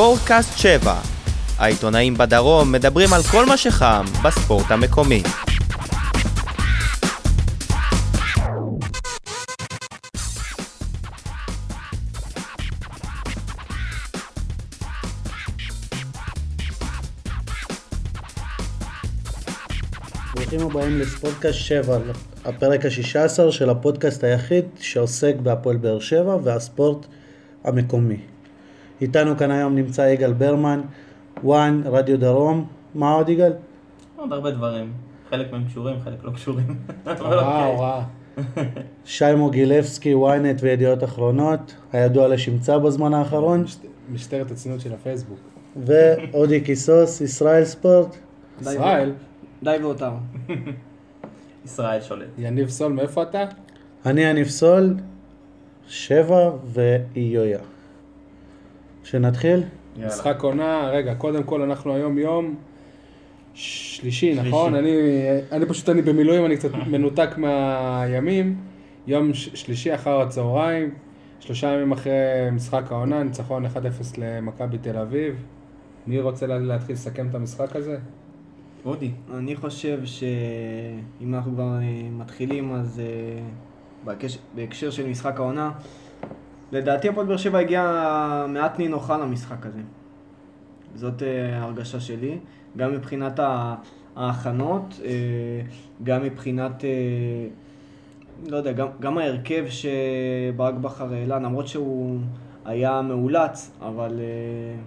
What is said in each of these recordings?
ספורטקאסט 7. העיתונאים בדרום מדברים על כל מה שחם בספורט המקומי. ברוכים הבאים לספורטקאסט 7, הפרק ה-16 של הפודקאסט היחיד שעוסק בהפועל באר שבע והספורט המקומי. איתנו כאן היום נמצא יגאל ברמן, וואן, רדיו דרום, מה עוד יגאל? עוד הרבה דברים. חלק מהם קשורים, חלק לא קשורים. אוקיי. הוראה. שי מוגילבסקי, ynet וידיעות אחרונות, הידוע לשמצה בזמן האחרון, משטרת הצניעות של הפייסבוק. ואודי קיסוס, ישראל ספורט. ישראל, די ואותם. ישראל שולט. יניב סול, מאיפה אתה? אני יניב סול, שבע ואיויה. שנתחיל? יאללה. משחק עונה, רגע, קודם כל אנחנו היום יום שלישי, שלישי. נכון? אני, אני פשוט, אני במילואים, אני קצת מנותק מהימים. יום ש- שלישי אחר הצהריים, שלושה ימים אחרי משחק העונה, ניצחון 1-0 למכבי תל אביב. מי רוצה לה- להתחיל לסכם את המשחק הזה? אודי. אני חושב שאם אנחנו כבר אה, מתחילים, אז אה, בהקש- בהקשר של משחק העונה, לדעתי הפועל באר שבע הגיעה מעט נינוחה למשחק הזה. זאת אה, ההרגשה שלי, גם מבחינת ההכנות, אה, גם מבחינת, אה, לא יודע, גם, גם ההרכב שברק בכר העלה, למרות שהוא היה מאולץ, אבל אה,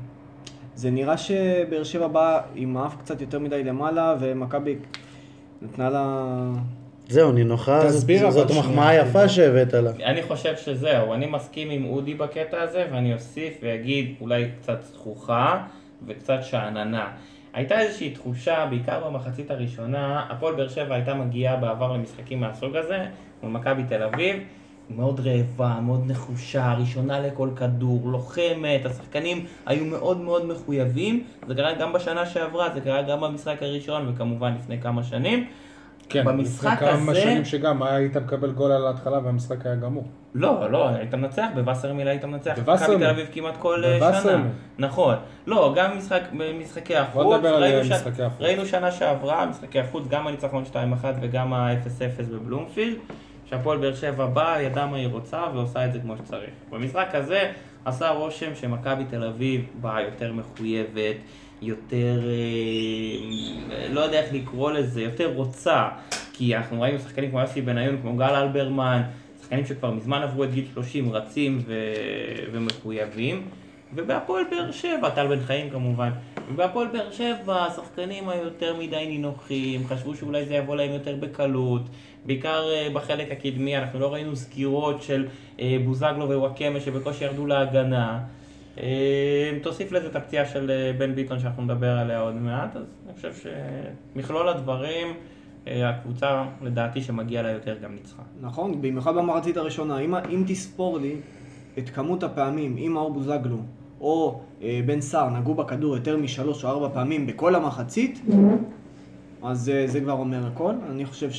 זה נראה שבאר שבע באה עם האף קצת יותר מדי למעלה, ומכבי נתנה לה... זהו, נינוחה, תסביר זאת- מחמאה. יפה שהבאת לה. אני חושב שזהו, אני מסכים עם אודי בקטע הזה, ואני אוסיף ואגיד אולי קצת זכוכה וקצת שאננה. הייתה איזושהי תחושה, בעיקר במחצית הראשונה, הפועל באר שבע הייתה מגיעה בעבר למשחקים מהסוג הזה, מול מכבי תל אביב, מאוד רעבה, מאוד נחושה, ראשונה לכל כדור, לוחמת, השחקנים היו מאוד מאוד מחויבים, זה קרה גם בשנה שעברה, זה קרה גם במשחק הראשון וכמובן לפני כמה שנים. כן, במשחק לפני כמה הזה- שנים שגם היית מקבל גול על ההתחלה והמשחק היה גמור. לא, לא, היית מנצח, בווסרמיל היית מנצח. בווסרמיל. מכבי תל אביב כמעט כל אה, בווסרמיל. שנה. נכון. לא, גם במשחק, במשחקי החוץ. בוא נדבר על אה, ש- משחקי החוץ. ראינו שנה שעברה, משחקי החוץ, גם הניצחון 2-1 וגם ה-0-0 בבלומפילד. שהפועל באר שבע באה, ידעה מה היא רוצה ועושה את זה כמו שצריך. במשחק הזה עשה רושם שמכבי תל אביב באה יותר מחויבת, יותר, אה, לא יודע איך לקרוא לזה, יותר רוצה. כי אנחנו ראינו שחקנים כמו יוסי בניון, כמו גל אלברמן, שחקנים שכבר מזמן עברו את גיל 30, רצים ו... ומחויבים. ובהפועל באר שבע, טל בן חיים כמובן, ובהפועל באר שבע השחקנים היו יותר מדי נינוחים, חשבו שאולי זה יבוא להם יותר בקלות, בעיקר אה, בחלק הקדמי, אנחנו לא ראינו סגירות של אה, בוזגלו ווואקמה שבקושי ירדו להגנה. אה, תוסיף לזה את הפציעה של אה, בן ביטון שאנחנו נדבר עליה עוד מעט, אז אני חושב שמכלול הדברים, אה, הקבוצה לדעתי שמגיע לה יותר גם ניצחה. נכון, במיוחד במחצית הראשונה. אם, אם תספור לי את כמות הפעמים, אם מאור בוזגלו או אה, בן סער נגעו בכדור יותר משלוש או ארבע פעמים בכל המחצית, אז אה, זה כבר אומר הכל. אני חושב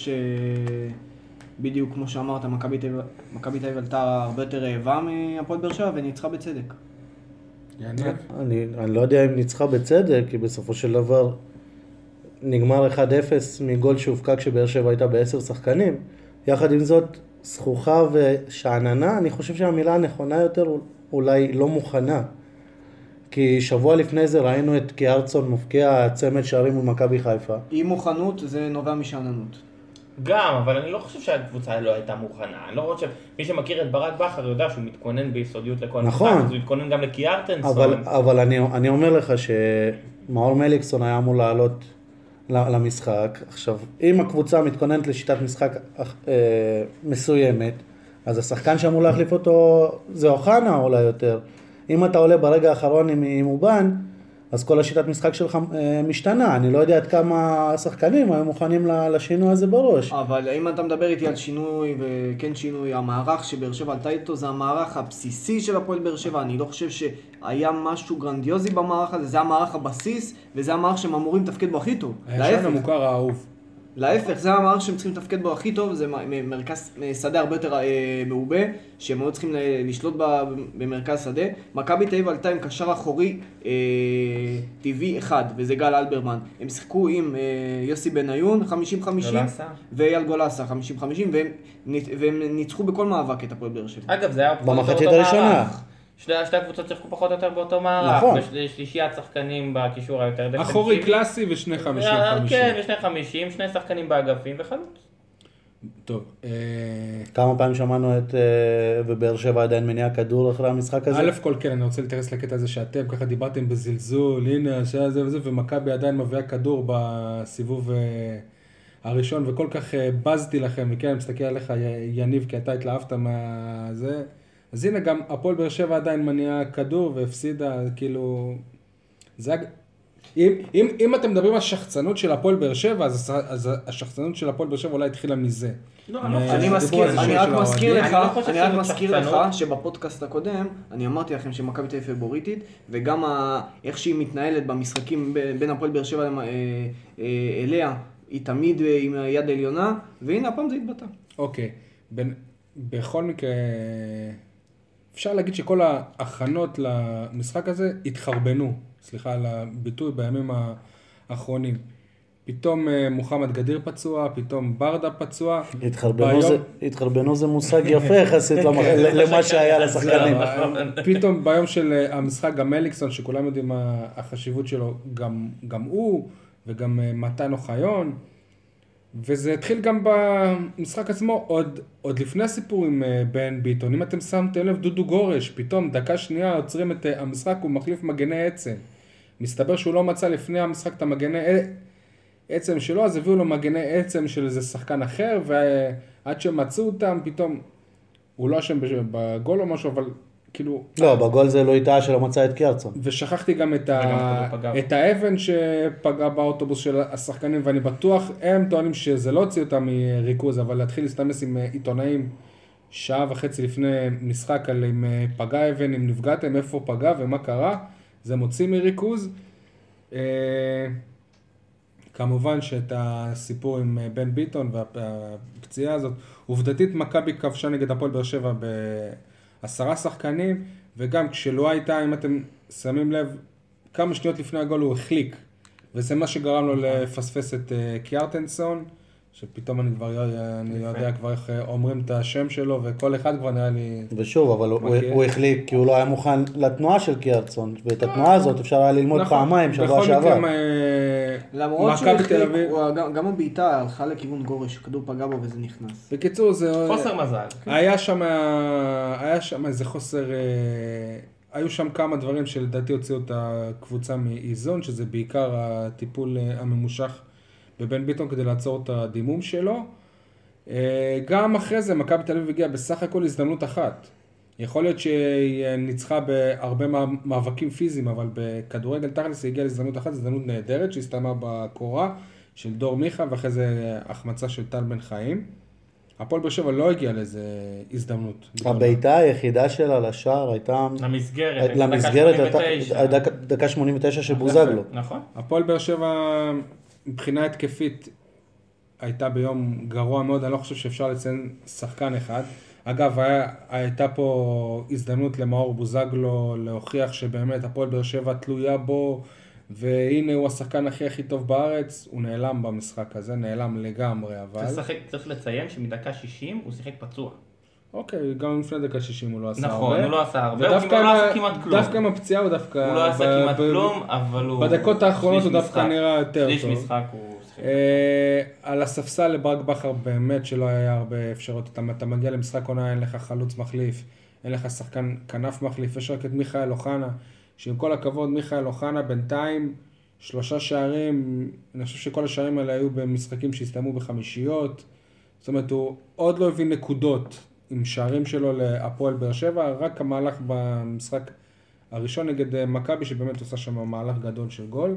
שבדיוק כמו שאמרת, מכבי תל אביב עלתה הרבה יותר רעבה מהפועל באר שבע וניצחה בצדק. יניב? אני, אני לא יודע אם ניצחה בצדק, כי בסופו של דבר נגמר 1-0 מגול שהופקע כשבאר שבע הייתה בעשר שחקנים. יחד עם זאת, זכוכה ושאננה, אני חושב שהמילה הנכונה יותר אולי לא מוכנה. כי שבוע לפני זה ראינו את קיארצון מפקיע צמד שערים מול מכבי חיפה. אי מוכנות זה נובע משאננות. גם, אבל אני לא חושב שהקבוצה לא הייתה מוכנה. אני לא חושב, מי שמכיר את ברק בכר יודע שהוא מתכונן ביסודיות לכל נכון. משחק, אז הוא התכונן גם לקיארטנסון. אבל, אבל אני, אני אומר לך שמאור מליקסון היה אמור לעלות למשחק. עכשיו, אם הקבוצה מתכוננת לשיטת משחק אה, מסוימת, אז השחקן שאמור להחליף אותו זה אוחנה אולי יותר. אם אתה עולה ברגע האחרון עם, עם אובן, אז כל השיטת משחק שלך אה, משתנה. אני לא יודע עד כמה השחקנים היו מוכנים ל- לשינוי הזה בראש. אבל אם אתה מדבר איתי על שינוי, וכן שינוי, המערך שבאר שבע עלתה איתו זה המערך הבסיסי של הפועל באר שבע. אני לא חושב שהיה משהו גרנדיוזי במערך הזה, זה המערך הבסיס, וזה המערך שהם אמורים לתפקד בו הכי טוב. הישן. המוכר האהוב. להפך, זה המערך שהם צריכים לתפקד בו הכי טוב, זה מרכז אה, שדה הרבה יותר אה, מעובה, שהם היו צריכים ל- לשלוט ב- במרכז שדה. מכבי תל אביב עלתה עם קשר אחורי אה, טבעי אחד, וזה גל אלברמן. הם שיחקו עם אה, יוסי בניון, 50-50, גולסה. ואייל גולסה, 50-50, והם, ניצ- והם ניצחו בכל מאבק את הפועל באר שבע. אגב, זה היה במחצית הראשונה. מערך. שתי שתי הקבוצות שיחקו פחות או יותר באותו מערך. נכון. בשל- שלישיית שחקנים בקישור היותר דפנסיבי. אחורי קלאסי ושני חמישים אה, חמישים. כן, ושני חמישים, שני שחקנים באגפים וחלוץ. טוב, אה, כמה פעמים שמענו את... אה, ובאר שבע עדיין מניעה כדור אחרי המשחק הזה? א' כל כן, אני רוצה להתייחס לקטע הזה שאתם ככה דיברתם בזלזול, הנה השעה זה וזה, ומכבי עדיין מביאה כדור בסיבוב אה, הראשון, וכל כך אה, בזתי לכם, וכן, אני מסתכל עליך, י- יניב, כי אתה התלהבת מהזה. אז הנה, גם הפועל באר שבע עדיין מניעה כדור והפסידה, כאילו... זה... אם, אם, אם אתם מדברים על שחצנות של הפועל באר שבע, אז, אז השחצנות של הפועל באר שבע אולי התחילה מזה. לא, אני אה, מזכיר, אני רק. מזכיר לך, אני לא אני רק מזכיר לך. שבפודקאסט הקודם, אני אמרתי לכם שמכבי תל אביב פבוריטית, וגם ה- איך שהיא מתנהלת במשחקים ב- בין הפועל באר שבע למ- אה, אה, אליה, היא תמיד עם היד העליונה, והנה הפעם זה התבטא. אוקיי, בין, בכל מקרה, אפשר להגיד שכל ההכנות למשחק הזה התחרבנו, סליחה על הביטוי, בימים האחרונים. פתאום אה, מוחמד גדיר פצוע, פתאום ברדה פצוע. התחרבנו ביום- זה- התחרבנו זה מושג יפה יחסית למח- למה שהיה לשחקנים. פתאום ביום של אה, המשחק גם מליקסון, שכולם יודעים מה החשיבות שלו, גם, גם הוא, וגם אה, מתן אוחיון. וזה התחיל גם במשחק עצמו, עוד, עוד לפני הסיפור עם אה, בן ביטון. אם אתם שמתם לב, דודו גורש, פתאום דקה שנייה עוצרים את אה, המשחק, הוא מחליף מגני עצם. מסתבר שהוא לא מצא לפני המשחק את המגני עצם שלו, אז הביאו לו מגני עצם של איזה שחקן אחר, ועד שמצאו אותם, פתאום, הוא לא אשם בגול או משהו, אבל כאילו... לא, בגול זה לא הטעה שלא מצא את קרצון. ושכחתי גם את, ה... פגע. את האבן שפגע באוטובוס של השחקנים, ואני בטוח, הם טוענים שזה לא הוציא אותם מריכוז, אבל להתחיל להסתמס עם אה, עיתונאים שעה וחצי לפני משחק על אם אה, פגע אבן, אם נפגעתם, איפה פגע ומה קרה, זה מוציא מריכוז. אה, כמובן שאת הסיפור עם בן ביטון והפציעה הזאת, עובדתית מכבי כבשה נגד הפועל באר שבע בעשרה שחקנים, וגם כשלא הייתה, אם אתם שמים לב, כמה שניות לפני הגול הוא החליק, וזה מה שגרם לו לפספס את אה, קיארטנסון, שפתאום אני כבר אני יודע כבר איך אה, אומרים את השם שלו, וכל אחד כבר נראה לי... ושוב, אבל הוא-. הוא החליק כי הוא לא היה מוכן לתנועה של קרצון, ואת התנועה הזאת אפשר היה ללמוד נכון, פעמיים שבוע בכל שעבר. מקרה, אה, למרות שהוא החליק, הוא- גם- גם הבעיטה הלכה לכיוון גורש, כדור פגע בו וזה נכנס. בקיצור זה... חוסר מזל. היה שם, היה שם איזה חוסר, אה, היו שם כמה דברים שלדעתי הוציאו את הקבוצה מאיזון, שזה בעיקר הטיפול אה, הממושך בבן ביטון כדי לעצור את הדימום שלו. אה, גם אחרי זה מכבי תל אביב הגיעה בסך הכל הזדמנות אחת. יכול להיות שהיא אה, ניצחה בהרבה מה- מאבקים פיזיים, אבל בכדורגל תכלס היא הגיעה להזדמנות אחת, הזדמנות נהדרת שהסתיימה בקורה של דור מיכה ואחרי זה החמצה של טל בן חיים. הפועל באר שבע לא הגיע לאיזה הזדמנות. הבעיטה היחידה שלה לשער הייתה... למסגרת. דקה למסגרת 89. הייתה דקה- דקה 89 של בוזגלו. נכון. הפועל באר שבע מבחינה התקפית הייתה ביום גרוע מאוד, אני לא חושב שאפשר לציין שחקן אחד. אגב, היה, הייתה פה הזדמנות למאור בוזגלו להוכיח שבאמת הפועל באר שבע תלויה בו, והנה הוא השחקן הכי הכי טוב בארץ, הוא נעלם במשחק הזה, נעלם לגמרי, אבל... צריך לשחק- צריך לציין שמדקה 60 הוא שיחק פצוע. אוקיי, גם לפני דקה 60 הוא לא עשה הרבה. נכון, הוא לא עשה הרבה, הוא לא עשה כמעט כלום. דווקא עם הפציעה הוא דווקא... הוא לא עשה כמעט כלום, אבל הוא... בדקות האחרונות שליש הוא דווקא. נראה יותר שליש טוב. משחק הוא. אה, על הספסל לברק בכר באמת שלא היה הרבה אפשרויות. אתה, אתה מגיע למשחק עונה, אין לך חלוץ מחליף, אין לך שחקן כנף מחליף, יש רק את מיכאל אוחנה, שעם כל הכבוד, מיכאל אוחנה בינתיים שלושה שערים, אני חושב שכל השערים האלה היו במשחקים שהסתיימו בחמישיות. זאת אומרת, הוא עוד לא הביא נקודות עם שערים שלו להפועל באר שבע, רק המהלך במשחק הראשון נגד אה, מכבי, שבאמת עושה שם מהלך גדול של גול.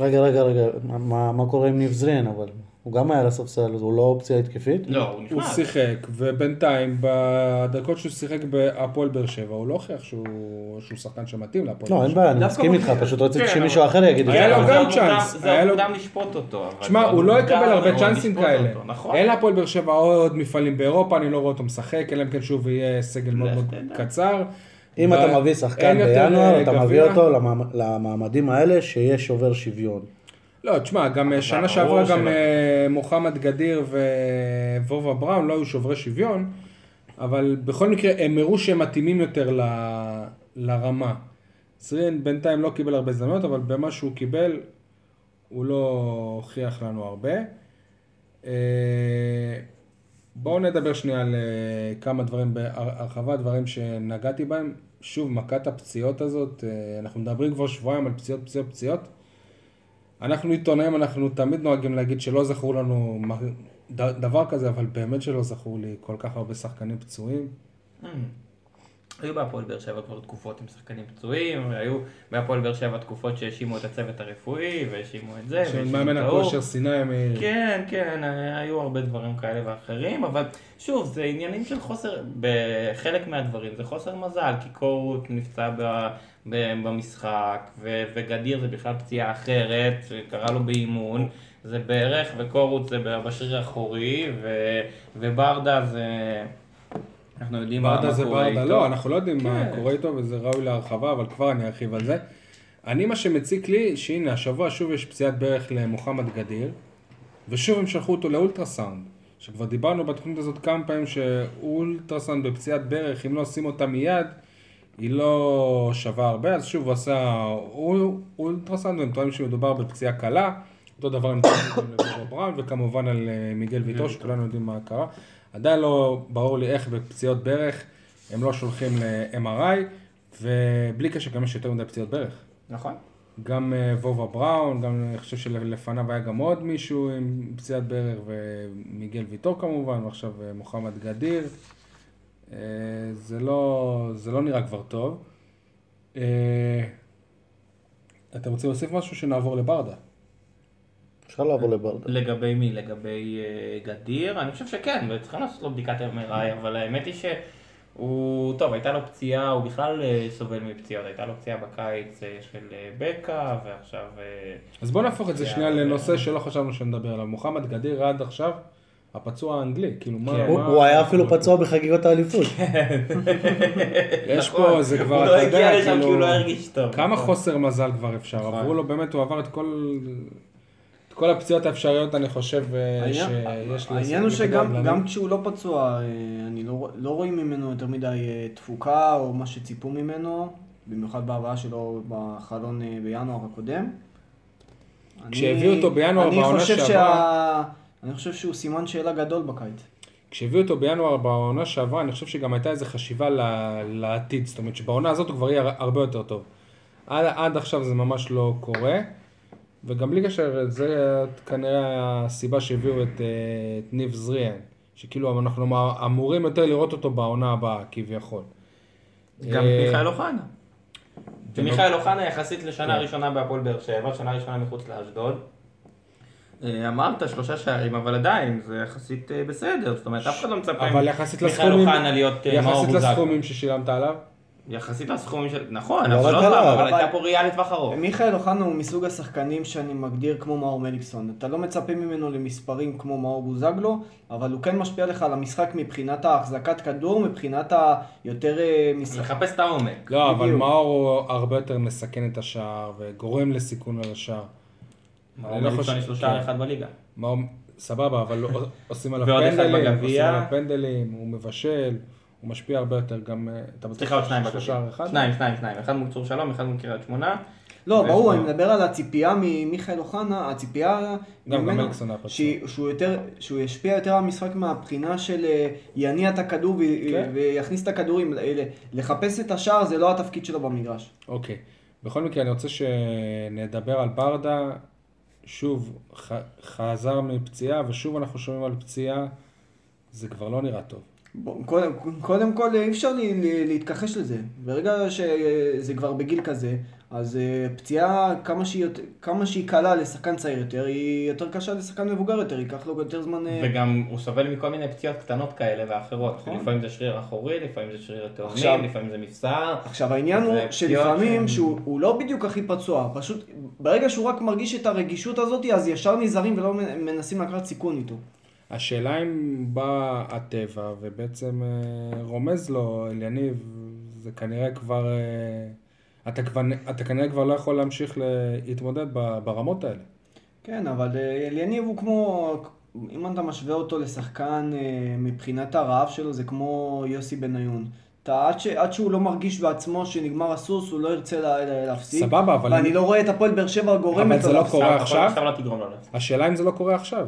רגע, רגע, רגע, מה, מה קורה עם ניב זרין, אבל הוא גם היה אז הוא לא אופציה התקפית? לא, הוא הוא נכנס. שיחק, ובינתיים בדקות שהוא שיחק בהפועל באר שבע, הוא לא הוכיח שהוא שהוא שחקן שמתאים להפועל לא, באר אין שבע. בעיה, אני מסכים איתך. פשוט רציתי כן, שמישהו אבל- אחר יגיד את היה זה. לו זה גם צ'אנס, זה היה לו- מוקדם לשפוט אותו. זה הוא לא יקבל הרבה צ'אנסים כאלה. אותו, נכון. אין להפועל באר שבע עוד מפעלים באירופה, אני לא רואה אותו משחק, אלא אם כן שוב יהיה סגל מאוד מאוד. קצר. אם ב- אתה מביא שחקן בינואר, אה, אתה מביא. אותו למעמ- למעמדים האלה שיהיה שובר שוויון. לא, תשמע, גם אה, שנה שעברה גם. אה, מוחמד גדיר וובה בראון לא היו שוברי שוויון, אבל בכל מקרה הם הראו שהם מתאימים יותר ל- לרמה. זרין בינתיים לא קיבל הרבה הזדמנויות, אבל במה שהוא קיבל, הוא לא הוכיח לנו הרבה. בואו נדבר שנייה על אה, כמה דברים בהרחבה, דברים שנגעתי בהם. שוב, מכת הפציעות הזאת, אה, אנחנו מדברים כבר שבועיים על פציעות, פציעות, פציעות. אנחנו עיתונאים, אנחנו תמיד נוהגים להגיד שלא זכור לנו דבר כזה, אבל באמת שלא זכור לי כל כך הרבה שחקנים פצועים. היו בהפועל באר שבע כבר תקופות עם שחקנים פצועים, והיו בהפועל באר שבע תקופות שהאשימו את הצוות הרפואי, והאשימו את זה, והאשימו מאמן את ההוא. הכושר סיני מאיר. כן, כן, היו הרבה דברים כאלה ואחרים, אבל שוב, זה עניינים של חוסר, בחלק מהדברים זה חוסר מזל, כי קורות נפצע ב, ב, במשחק, ו, וגדיר זה בכלל פציעה אחרת, שקרה לו באימון, זה בערך, וקורות זה בשריר האחורי, וברדה זה... אנחנו יודעים מה, מה קורה איתו. לא, אנחנו לא יודעים מה כן. קורה איתו וזה ראוי להרחבה, אבל כבר אני ארחיב על זה. אני, מה שמציק לי, שהנה, השבוע שוב יש פציעת ברך למוחמד גדיר, ושוב הם שלחו אותו לאולטרסאונד. שכבר דיברנו בתוכנית הזאת כמה פעמים שאולטרסאונד בפציעת ברך, אם לא עושים אותה מיד, היא לא שווה הרבה, אז שוב הוא עשה אול, אולטרסאונד, והם טוענים שמדובר בפציעה קלה. אותו דבר הם טוענים בראון, וכמובן על אה, מיגל ויטור, שכולנו יודעים מה קרה. עדיין לא ברור לי איך בפציעות ברך הם לא שולחים ל-MRI, ובלי קשר גם יש יותר מדי פציעות ברך. נכון. גם אה, וובה בראון, גם אני חושב שלפניו היה גם עוד מישהו עם פציעת ברך, ומיגל ויטור כמובן, ועכשיו אה, מוחמד גדיר. אה, זה לא, זה לא נראה כבר טוב. אתם רוצים להוסיף משהו שנעבור לברדה? אפשר לעבור לברדה. לגבי מי? לגבי אה, גדיר? אני חושב שכן, צריכים לעשות לו בדיקת MRI, אבל האמת היא שהוא, טוב, הייתה לו פציעה, הוא בכלל אה, סובל מפציעות, הייתה לו פציעה בקיץ אה, של בקע, ועכשיו... אז בואו נהפוך את זה שנייה לנושא שלא חשבנו שנדבר עליו. מוחמד גדיר עד עכשיו, הפצוע האנגלי, כאילו מה... כן. הוא- מה- הוא היה אפילו פצוע בחגיגות האליפות. יש נכון. פה, זה כבר, הוא אתה לא יודע, הגיע לשם כי כאילו, הוא לא הרגיש טוב. כמה נכון. חוסר מזל כבר אפשר, נכון. עברו לו באמת, הוא עבר את כל... כל הפציעות האפשריות, אני חושב, אה, שיש לי... העניין הוא שגם כשהוא לא פצוע, אה, אני לא, לא רואים ממנו יותר מדי אה, תפוקה או מה שציפו ממנו, במיוחד בהבאה שלו בחלון בינואר הקודם. כשהביאו אותו בינואר בעונה שעברה- שה- אני חושב שהוא סימן שאלה גדול בקיץ. כשהביאו אותו בינואר בעונה שעברה, אני חושב שגם הייתה איזו חשיבה לעתיד, זאת אומרת שבעונה הזאת הוא כבר יהיה הרבה יותר טוב. עד, עד עכשיו זה ממש לא קורה, וגם בלי קשר, זה כנראה הסיבה שהביאו את, אה, את ניב זריאן, שכאילו אנחנו אמורים יותר לראות אותו בעונה הבאה, כביכול. גם אה, מיכאל אוחנה. זה לא- ומיכאל אוחנה יחסית לשנה כן. ראשונה בהפועל באר שבע, שנה ראשונה מחוץ לאשדוד. אה, אמרת שלושה שערים, אבל עדיין, זה יחסית בסדר, זאת אומרת, אף אחד לא מצפה אבל יחסית מיכאל לסכומים, אוחנה להיות מאור יחסית. לסכומים ששילמת עליו, יחסית לסכומים של... נכון, לא אבל פעם, עליו, אבל אבל- הייתה פה ראייה לטווח ארוך. מיכאל אוחנה הוא מסוג השחקנים שאני מגדיר כמו מאור מליקסון. אתה לא מצפה ממנו למספרים כמו מאור בוזגלו, אבל הוא כן משפיע לך על המשחק מבחינת ההחזקת כדור, מבחינת היותר אה, משחק. לחפש את העומק. לא, אבל. מאור הוא הרבה יותר מסכן את השער וגורם לסיכון על השער. מאור אני לא מליקסון חושב- יש לו שער. אחד בליגה. סבבה, אבל לא-. עושים עליו פנדלים, הוא מבשל, הוא משפיע הרבה יותר גם... אה, אתה בטוח סליחה, עוד שניים. שער אחד? שניים, שניים, שניים. אחד מול צור שלום, אחד מול קריית שמונה. לא, ברור, אני מדבר על הציפייה ממיכאל אוחנה, הציפייה גם ממנו, שהוא יותר- שהוא ישפיע יותר על המשחק מהבחינה של אה, יניע את הכדור ו- כן. ויכניס את הכדורים. ל- לחפש את השער זה לא התפקיד שלו במגרש. אוקיי. בכל מקרה, אני רוצה שנדבר על ברדה. שוב, חזר מפציעה, ושוב אנחנו שומעים על פציעה. זה כבר לא נראה טוב. קודם, קודם כל אי אפשר לי, לי, להתכחש לזה. ברגע שזה כבר בגיל כזה, אז אה, פציעה כמה שהיא, יותר- כמה שהיא קלה לשחקן צעיר יותר, היא יותר קשה לשחקן מבוגר יותר, ייקח לו יותר זמן... אה, וגם הוא סובל מכל מיני פציעות קטנות כאלה ואחרות. נכון. לפעמים זה שריר אחורי, לפעמים זה שריר תאומים, לפעמים זה מפסע. עכשיו העניין הוא שלפעמים שהן- שהוא הוא לא בדיוק הכי פצוע, פשוט ברגע שהוא רק מרגיש את הרגישות הזאת, אז ישר נזהרים ולא מנסים לקחת סיכון איתו. השאלה אם בא הטבע ובעצם אה, רומז לו, אליניב, זה כנראה כבר, אה, אתה, כבר, אתה כנראה כבר לא יכול להמשיך להתמודד ברמות האלה. כן, אבל אה, אליניב הוא כמו, אם אתה משווה אותו לשחקן מבחינת הרעב שלו, זה כמו יוסי בניון. אתה, עד, ש, עד שהוא לא מרגיש בעצמו שנגמר הסוס, הוא לא ירצה לה, לה, להפסיק. סבבה, אבל ואני אם- לא רואה את הפועל באר שבע גורמת אבל זה לו לא להפסיק. קורה עכשיו- לא לו להפסיק. השאלה אם זה לא קורה עכשיו.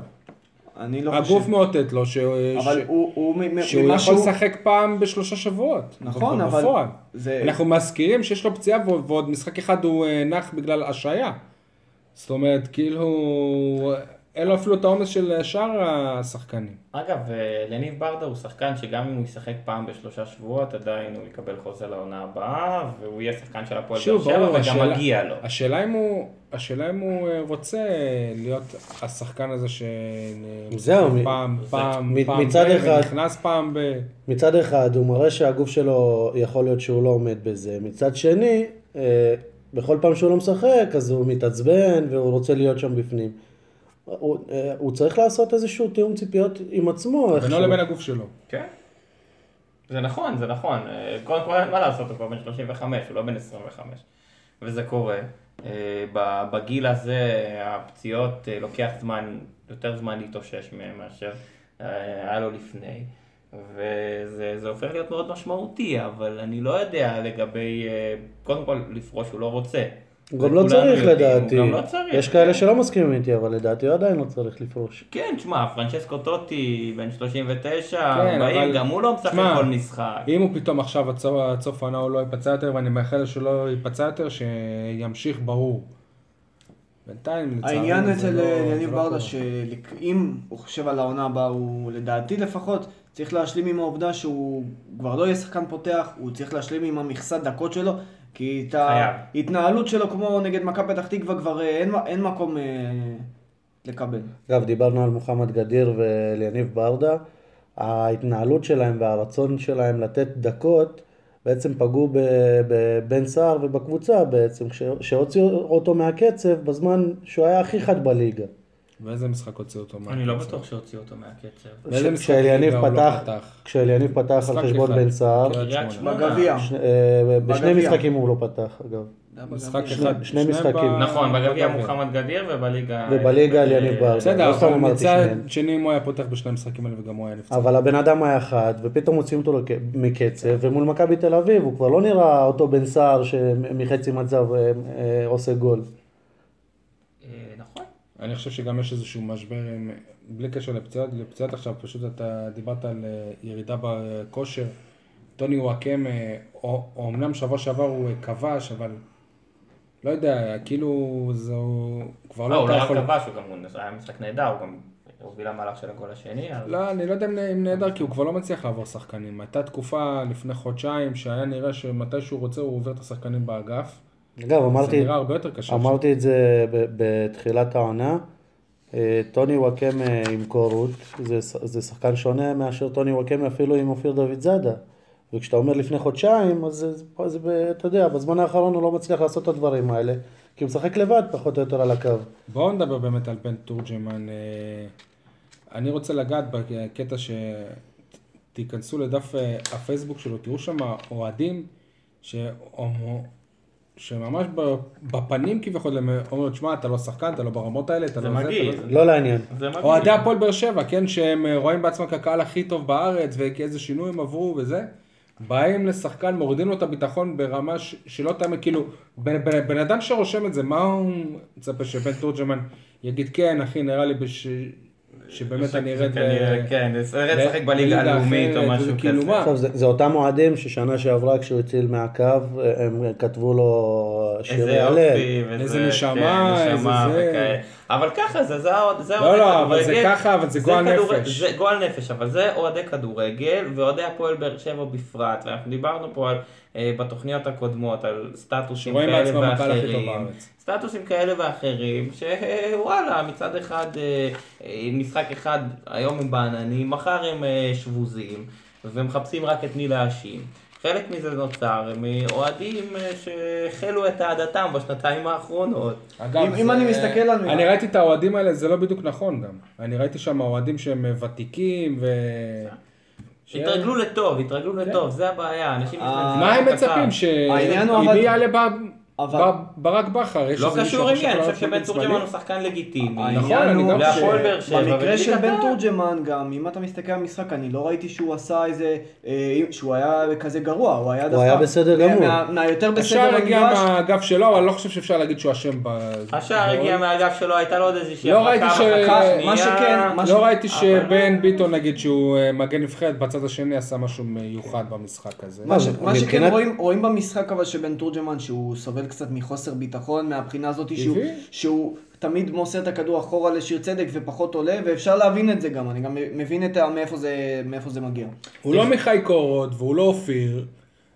אני לא הגוף חושב. מאותת לו ש... אבל ש... הוא, הוא, שהוא יכול שהוא- לשחק פעם בשלושה שבועות. נכון, ב- אבל בפועל. זה... אנחנו מזכירים שיש לו פציעה ועוד משחק אחד הוא אה, נח בגלל השעיה. זאת אומרת, כאילו, אין לו אפילו את העומס של שאר השחקנים. אגב, אה, לניב ברדה הוא שחקן שגם אם הוא ישחק פעם בשלושה שבועות, עדיין הוא יקבל חוזה לעונה הבאה, והוא יהיה שחקן של הפועל באר שבע, וגם השאלה- מגיע לו. השאלה אם הוא, השאלה אם הוא אה, רוצה להיות השחקן הזה ש... זהו, מ- פעם, פעם, מ- פעם, מצד ב- אחד- ונכנס פעם ב... מצד אחד הוא מראה שהגוף שלו יכול להיות שהוא לא עומד בזה, מצד שני, אה, בכל פעם שהוא לא משחק אז הוא מתעצבן והוא רוצה להיות שם בפנים. הוא, אה, הוא צריך לעשות איזשהו תיאום ציפיות עם עצמו. בינו. לבין הגוף שלו. כן. זה נכון, זה נכון. קודם כל אין מה לעשות, הוא כבר בן 35, הוא לא בן 25. וזה קורה. אה, בגיל הזה הפציעות אה, לוקח זמן, יותר זמן להתאושש מהם מאשר אה, היה לו לפני. וזה זה הופך להיות מאוד משמעותי, אבל אני לא יודע לגבי, קודם כל לפרוש הוא לא רוצה. הוא גם לא צריך יודעים, לדעתי. גם לא צריך. יש כאלה שלא מסכימים איתי, אבל לדעתי הוא עדיין לא צריך לפרוש. כן, תשמע, פרנצ'סקו טוטי, בן 39, כן, 40, אבל- גם הוא לא משחק כל משחק. אם הוא פתאום עכשיו עד סוף- העונה הוא לא ייפצע יותר, ואני מאחל לו שלא ייפצע יותר, שימשיך ברור. בינתיים, לצערי, העניין אצל לא- יניב זה לא ברדה, קורה. שאם הוא חושב על העונה הבאה, הוא לדעתי לפחות צריך להשלים עם העובדה שהוא כבר לא יהיה שחקן פותח, הוא צריך להשלים עם המכסת דקות שלו, כי את. ההתנהלות שלו כמו נגד מכבי פתח תקווה כבר אה, אין, אין מקום אה, לקבל. אגב, דיברנו על מוחמד גדיר ואליניב ברדה. ההתנהלות שלהם והרצון שלהם לתת דקות בעצם פגעו ב- בבן סער ובקבוצה בעצם, כש- שהוציאו אותו מהקצב בזמן שהוא היה הכי חד בליגה. באיזה משחק הוציאו אותו אני לא מהקצב? בטוח שהוציאו אותו מהקצב. באיזה משחק כשאליניב לא פתח? כשאליניב פתח על חשבון. בן סער. בגביע. אה, בשני. משחקים הוא לא פתח אגב. משחק. אחד. שני משחקים. נכון, בגביע. מוחמד גדיר ובליגה... ובליגה אליניב ברדה. בסדר, לא אבל מצד. שני אם הוא היה פותח בשני המשחקים האלה וגם הוא היה נפצע. אבל הבן אדם היה חד, ופתאום מוציאים אותו מקצב, ומול מכבי תל אביב הוא כבר לא נראה אותו בן סער שמחצי מצב אה, אה, עושה גול. אה. אני חושב שגם יש איזשהו משבר, עם- בלי קשר לפציעות, לפציעות עכשיו, פשוט אתה דיברת על אה, ירידה בכושר. טוני וואקמה, או- אומנם שבוע שעבר הוא אה, כבש, אבל לא יודע, כאילו זה הוא כבר לא, לא הוא לא רק יכול... כבש, הוא גם הוא היה משחק נהדר, הוא גם הוביל המהלך של הגול השני. לא, אני לא יודע אם נהדר, כי הוא כבר לא מצליח לעבור שחקנים. הייתה תקופה לפני חודשיים שהיה נראה שמתי שהוא רוצה הוא עובר את השחקנים באגף. אגב, זה אמרתי, נראה הרבה יותר קשה. אמרתי את זה ב- בתחילת העונה, אה, טוני וואקמה עם קורות, זה, זה שחקן שונה מאשר טוני וואקמה אפילו עם אופיר דוד זאדה. וכשאתה אומר לפני חודשיים, אז זה, זה, זה, אתה יודע, בזמן האחרון הוא לא מצליח לעשות את הדברים האלה, כי הוא משחק לבד פחות או יותר על הקו. בואו נדבר באמת על בן תורג'מן. אה, אני רוצה לגעת בקטע שתיכנסו לדף אה, הפייסבוק שלו, תראו שם אוהדים שאומרו- שממש ב- בפנים כביכול הם אומרים, שמע, אתה לא שחקן, אתה לא ברמות האלה, אתה זה לא זה, מגעיל. לא. לא לעניין. אוהדי הפועל באר שבע, כן, שהם אה, רואים בעצמם כקהל הכי טוב בארץ, ואיזה שינוי הם עברו וזה, באים לשחקן, מורידים לו את הביטחון ברמה ש- שלא תאמין, כאילו, בן, בן, בן אדם שרושם את זה, מה הוא מצפה שבן תורג'מן יגיד, כן, אחי, נראה לי בש... שבאמת אני ארד כן, ארד לשחק בליגה הלאומית או משהו זה כאילו כזה. עכשיו, זה, זה אותם אוהדים ששנה שעברה כשהוא הציל מהקו, הם כתבו לו שיר איזה הלל. איזה נשמה, כן, איזה נשמה זה. וכאלה. אבל ככה זה, זה האוהד- זה לא, אוהדי לא, אבל זה כדורגל. ככה, אבל זה גועל כדורגל- נפש. זה גועל נפש, אבל זה אוהדי כדורגל, ואוהדי הפועל באר שבע בפרט, ואנחנו דיברנו פה על, בתוכניות הקודמות על סטטוסים כאלה בעצמם הקהל הכי טוב ואחרים. בארץ. סטטוסים כאלה ואחרים, שוואלה, מצד אחד אה, אה, משחק אחד, היום הם בעננים, מחר הם אה, שבוזים, ומחפשים רק את מי להאשים. חלק מזה נוצר, הם אה, אוהדים אה, שהחלו את אהדתם בשנתיים האחרונות. אגב, אם- אם אני מסתכל על- אני ראיתי את האוהדים האלה, זה לא בדיוק נכון גם. אני ראיתי שם אוהדים שהם ותיקים ו... התרגלו לטוב, התרגלו כן. לטוב, זה הבעיה, אנשים... אה, מה הם מצפים? קצר. העניין הוא שעם אבל- מי יעלה אבל- ברק בכר? יש לא קשור מי, אני חושב שבן תורג'מן? הוא שחקן לגיטימי. נכון, אני הוא גם שבע. במקרה של בן. תורג'מן גם, אם אתה מסתכל על המשחק, אני לא ראיתי שהוא עשה איזה, אה, שהוא היה כזה גרוע, הוא היה דווקא... היה בסדר גמור. מה- מהיותר בסדר השער הגיע. מהאגף שלו, אבל אני לא חושב שאפשר להגיד שהוא אשם ב... השער הגיע מהאגף שלו, הייתה לו עוד איזושהי לא ראיתי ש- מה. שכן, מה ש- לא ראיתי שבן ביטון נגיד שהוא אה, מגן נבחרת, בצד השני עשה משהו מיוחד במשחק הזה. מה, שכן רואים, רואים במשחק אבל של בן תורג'מן שהוא סובל קצת מחוסר ביטחון מהבחינה הזאת שהוא. שהוא תמיד מוסר את הכדור אחורה לשיר צדק ופחות עולה ואפשר להבין את זה גם, אני גם מבין את מאיפה, זה, מאיפה זה מגיע. הוא לא מיכאי קורות והוא לא אופיר,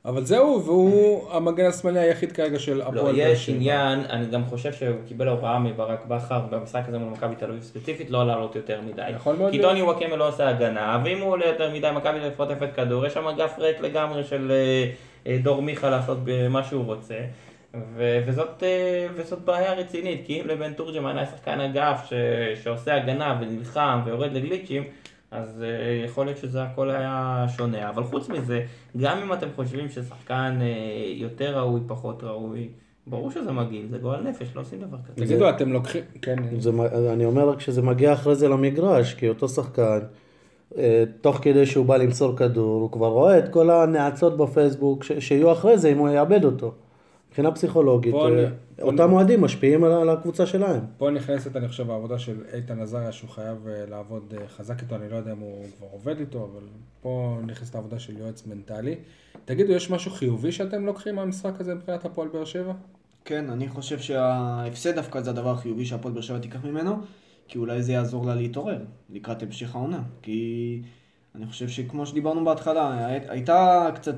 אבל זהו, והוא המגן השמאלי היחיד כרגע של לא, הפועל באר יש שבע. עניין, אני גם חושב שהוא קיבל הוראה מברק בכר במשחק הזה מול מכבי תל אביב ספציפית, לא לעלות יותר מדי. יכול מאוד כי. טוני וואקמה לא עושה הגנה, ואם הוא עולה יותר מדי, מכבי תל אביב חוטפת כדור, יש שם אגף ריק לגמרי של אה, אה, דור מיכה לעשות מה שהוא רוצה. ו- וזאת, אה, וזאת בעיה רצינית, כי אם לבן תורג'מן היה שחקן אגף ש- שעושה הגנה ונלחם ויורד לגליצ'ים, אז אה, יכול להיות שזה הכל היה שונה. אבל חוץ מזה, גם אם אתם חושבים ששחקן אה, יותר ראוי, פחות ראוי, ברור שזה מגעיל, זה גועל נפש, לא עושים דבר כזה. תגידו, אתם לוקחים... כן, זה, מ- אני אומר רק שזה מגיע אחרי זה למגרש, כי אותו שחקן, תוך כדי שהוא בא למסור כדור, הוא כבר רואה את כל הנאצות בפייסבוק ש- שיהיו אחרי זה אם הוא יאבד אותו. מבחינה פסיכולוגית, בוא אה, נ- בוא אותם אוהדים משפיעים על, על הקבוצה שלהם. פה נכנסת, אני חושב, העבודה של איתן עזריה, שהוא חייב אה, לעבוד אה, חזק איתו, אני לא יודע אם הוא כבר עובד איתו, אבל פה נכנסת העבודה של יועץ מנטלי. תגידו, יש משהו חיובי שאתם לוקחים מהמשחק הזה מבחינת הפועל באר שבע? כן, אני חושב שההפסד דווקא זה הדבר החיובי שהפועל באר שבע תיקח ממנו, כי אולי זה יעזור לה להתעורר לקראת המשך העונה. כי אני חושב שכמו שדיברנו בהתחלה, הי- הייתה קצת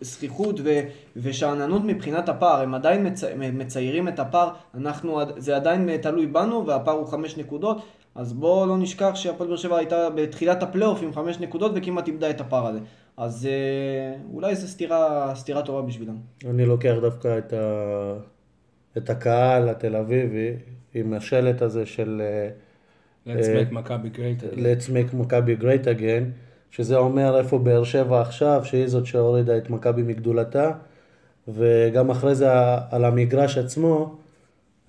זכיחות ו- ושאננות מבחינת הפער, הם עדיין מצ... מציירים את הפער, אנחנו, זה עדיין תלוי בנו והפער הוא חמש נקודות, אז בואו לא נשכח שהפועל באר שבע הייתה בתחילת הפלייאוף עם חמש נקודות וכמעט איבדה את הפער הזה. אז אה, אולי זו סתירה, סתירה טובה בשבילם. אני לוקח דווקא את, ה... את הקהל התל אביבי עם השלט הזה של אה, let's make מכבי great. again. Let's make מכבי great again, שזה אומר איפה באר שבע עכשיו, שהיא זאת שהורידה את מכבי מגדולתה, וגם אחרי זה על המגרש עצמו,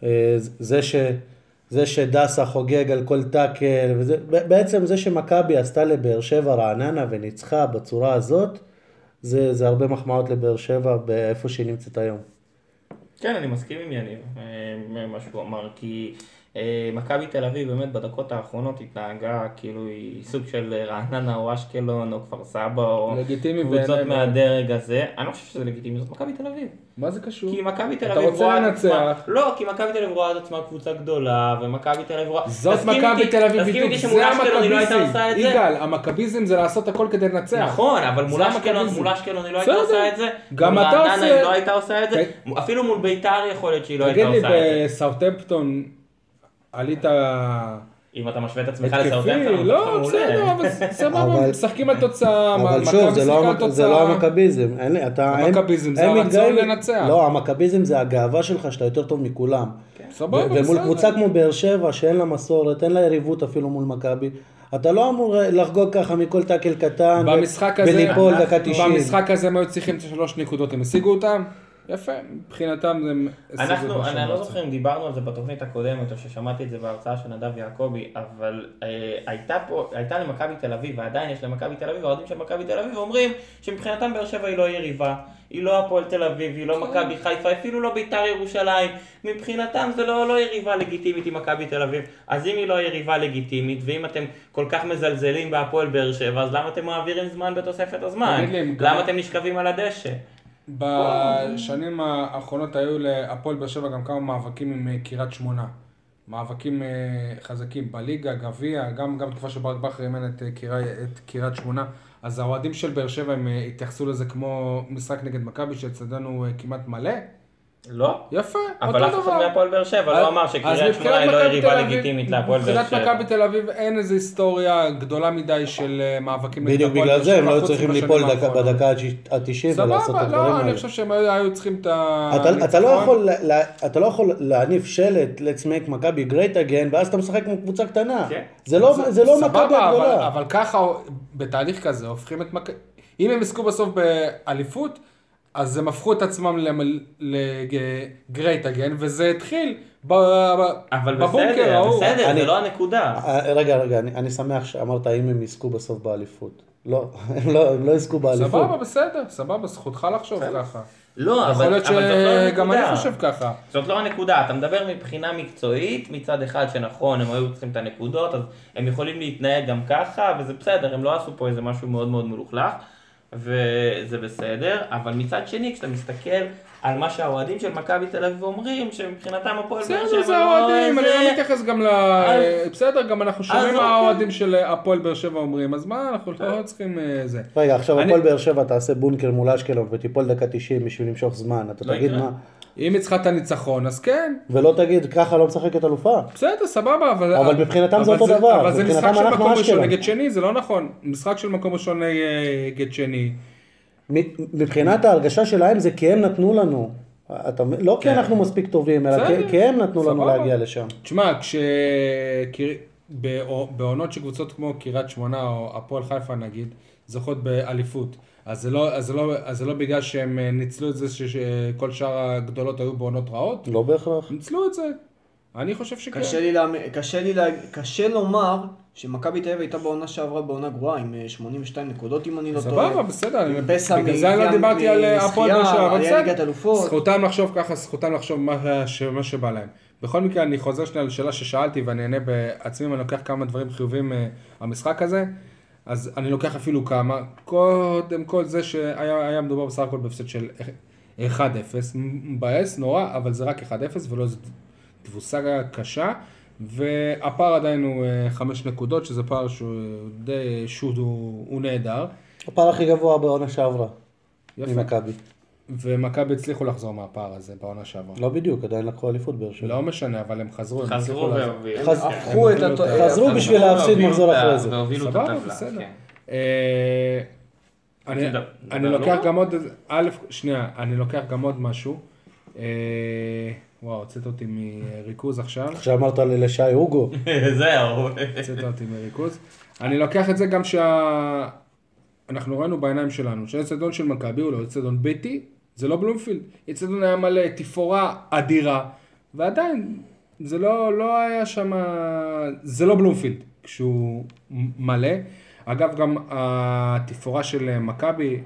אה, זה, ש, זה שדסה חוגג על כל טאקל, וזה, בעצם זה שמכבי עשתה לבאר שבע רעננה וניצחה בצורה הזאת, זה, זה הרבה מחמאות לבאר שבע באיפה שהיא נמצאת היום. כן, אני מסכים עם יניב, אה, מה שהוא אמר, כי מכבי תל אביב באמת בדקות האחרונות התנהגה כאילו היא סוג של רעננה או אשקלון או כפר סבא או קבוצות. מהדרג הזה. אני לא חושב שזה לגיטימי, זאת מכבי תל אביב. מה זה קשור? כי מכבי תל אביב רואה את. עצמה, לא, כי מכבי תל אביב רואה את עצמה קבוצה גדולה, ומכבי תל אביב רואה... זאת מכבי תל אביב בדיוק, זה לא הייתה המכביזם. יגאל, המכביזם זה לעשות הכל כדי לנצח. נכון, אבל מול אשקלון. מול היא לא הייתה בסדר. עושה את זה. גם מול אתה רעננה עושה- היא לא הייתה עושה את זה. אפילו מול ביתר יכול להיות שהיא לא הייתה תגיד לי, עושה את זה. בסאוטהמפטון עלית אם אתה משווה את עצמך התקפי? לסאוטהמפטון, לא, בסדר, אבל סבבה, משחקים על תוצאה, אבל מכבי שוב, זה לא, לא. המכביזם. אין לי, אתה, אין- המכביזם זה הרצון לנצח. לא, המכביזם זה הגאווה שלך שאתה יותר טוב מכולם. סבבה, ו- ומול בסדר. קבוצה כמו באר שבע, שאין לה מסורת, אין לה יריבות אפילו מול מכבי, אתה לא אמור לחגוג ככה מכל טאקל קטן, במשחק הזה, וליפול דקה 90. במשחק הזה הם היו צריכים את השלוש נקודות, הם השיגו אותם? יפה, מבחינתם זה... אנחנו, אני לא. זוכר אם דיברנו על זה בתוכנית הקודמת, או ששמעתי את זה בהרצאה של נדב יעקבי, אבל אה, הייתה פה, הייתה למכבי תל אביב, ועדיין יש למכבי תל אביב, האוהדים של מכבי תל אביב אומרים שמבחינתם באר שבע היא לא יריבה, היא לא הפועל תל אביב, היא לא מכבי חיפה, אפילו לא ביתר ירושלים, מבחינתם זה לא, לא יריבה לגיטימית עם מכבי תל אביב, אז אם היא לא יריבה לגיטימית, ואם אתם כל כך מזלזלים בהפועל באר שבע, אז למה אתם מעבירים זמן בתוספת הזמן? למה אתם נשכבים על הדשא? בשנים האחרונות היו להפועל באר שבע גם כמה מאבקים עם אה, קריית שמונה. מאבקים אה, חזקים בליגה, גביע, גם, גם תקופה שברק בכר אימן את, אה, קריית שמונה. אז האוהדים של באר שבע הם התייחסו לזה כמו משחק נגד מכבי שאצלנו כמעט מלא. לא. יפה, אבל אף אחד. מהפועל באר שבע לא אמר שקריית מבחינת שמונה היא לא יריבה לגיטימית להפועל באר מבחינת שבע. מכבי תל אביב אין איזו היסטוריה גדולה מדי של אה, מאבקים נגד בדיוק הפועל בגלל באר זה הם לא צריכים ליפול. בדקה ה-90 ולעשות את סבבה, הדברים לא, אני האלה. חושב שהם היו צריכים את ה... אתה, אתה, לא. יכול, אתה לא יכול להניף שלט let's make מכבי great again ואז אתה משחק כמו קבוצה קטנה. כן. זה לא, זה לא סבבה, מכבי אבל, הגדולה. אבל ככה, בתהליך כזה, הופכים את מכבי... אם הם יזכו בסוף באליפות, אז הם הפכו את עצמם לגרייט אגן, וזה התחיל ב- ב- אבל בסדר, ההוא. זה לא הנקודה. אה, רגע, רגע, אני, שמח שאמרת האם הם יזכו בסוף באליפות. לא, הם לא, הם לא יזכו באליפות. סבבה, בסדר, סבבה, זכותך לחשוב ככה. לא, אבל יכול להיות אבל זאת לא שגם אני הנקודה. חושב ככה. זאת לא הנקודה, אתה מדבר מבחינה מקצועית, מצד אחד שנכון, הם היו צריכים את הנקודות, אז הם יכולים להתנהג גם ככה, וזה בסדר, הם לא עשו פה איזה משהו מאוד מאוד מלוכלך, וזה בסדר, אבל מצד שני, כשאתה מסתכל על מה שהאוהדים של מכבי תל אביב אומרים, שמבחינתם הפועל באר בסדר, שבע זה לא האוהדים, אני לא מתייחס גם ל... בסדר, גם אנחנו שומעים אז מה אוקיי. האוהדים של הפועל באר שבע אומרים, אז מה, אנחנו לא צריכים אה, זה. רגע, עכשיו הפועל באר שבע תעשה בונקר מול אשקלון ותיפול דקה 90 בשביל למשוך זמן. אתה לא תגיד יקרה. מה, אם היא צריכה את הניצחון, אז כן, ולא תגיד ככה לא משחקת אלופה. בסדר, סבבה, אבל... אבל מבחינתם זה אותו דבר, אבל זה משחק של מקום ראשון. נגד שני, זה לא נכון. משחק של מקום ראשון אה, נגד שני. מבחינת ההרגשה שלהם זה כי הם נתנו לנו. אתה, לא כי אנחנו מספיק טובים, אלא כן. כי, כי הם נתנו לנו. להגיע לשם. תשמע, כש... בעונות של קבוצות כמו קריית שמונה או הפועל חיפה נגיד, זוכות באליפות. אז זה, לא, אז, זה לא, אז זה לא בגלל שהם אה, ניצלו את זה ש- שכל שאר הגדולות היו בעונות רעות? לא בהכרח. ניצלו את זה. אני חושב שכן. קשה לי, להאמין- קשה לי, לה- קשה לומר שמכבי תל אביב הייתה בעונה שעברה בעונה גרועה עם אה, 82 נקודות אם אני לא טועה. סבבה, בסדר, אני- פסע בגלל זה אני לא דיברתי על אה, הפועל אבל עלייה ליגת אלופות. זכותם לחשוב ככה, זכותם לחשוב מה ש- מה שבא להם. בכל מקרה, אני חוזר שנייה לשאלה ששאלתי ואני אענה בעצמי, אני לוקח כמה דברים חיוביים מהמשחק הזה, אז אני לוקח אפילו כמה. קודם כל זה שהיה היה מדובר בסך הכל בהפסד של 1-0, מבאס נורא, אבל זה רק 1-0 ולא איזו תבוסה קשה. והפער עדיין הוא אה, חמש נקודות, שזה פער שהוא די, שהוא הוא נהדר. הפער הכי גבוה בעונה שעברה. יפה. ממכבי. ומכבי הצליחו לחזור מהפער הזה בעונה שעברה. לא בדיוק, עדיין לקחו אליפות באר שבע. לא משנה, אבל הם חזרו, הם חזרו. והובילו. הפכו את הטו- חזרו בשביל להפסיד מחזור אחרי זה. והובילו את סבבה, הטבלה. בסדר. כן. אה, אני- לוקח לא? גם עוד, א', שנייה, אני לוקח גם עוד משהו. אה, וואו, הוצאת אותי מריכוז עכשיו. עכשיו אמרת לי לשי הוגו. זהו. הוצאת אותי מריכוז. אני לוקח את זה גם שה... אנחנו ראינו בעיניים שלנו, שהאצטדיון של מכבי הוא לא אצטדיון ביתי, זה לא בלומפילד. אצטדיון היה מלא תפאורה אדירה, ועדיין, זה לא, לא היה שם... זה לא בלומפילד כשהוא מלא. אגב, גם התפאורה של מכבי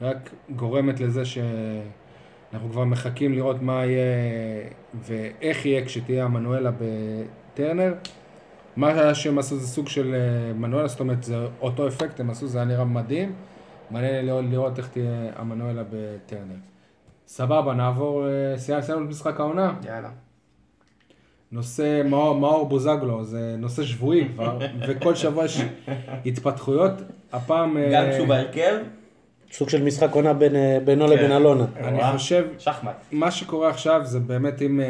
רק גורמת לזה שאנחנו כבר מחכים לראות מה יהיה ואיך יהיה כשתהיה המנואלה בטרנר. מה שהם עשו זה סוג של אה, מנואלה, זאת אומרת זה אותו אפקט הם עשו, זה היה נראה מדהים. מעניין לראות, לראות איך תהיה המנואלה בטרנר. סבבה, נעבור, אה, סיימנו את משחק העונה. יאללה. נושא מאור, מאור בוזגלו, זה נושא שבועי כבר, וכל שבוע יש התפתחויות. הפעם... אה, גם כשהוא בהרכב, סוג של משחק עונה בין, אה, בינו לבין אלונה. אני חושב, שחמט. מה שקורה עכשיו זה באמת אם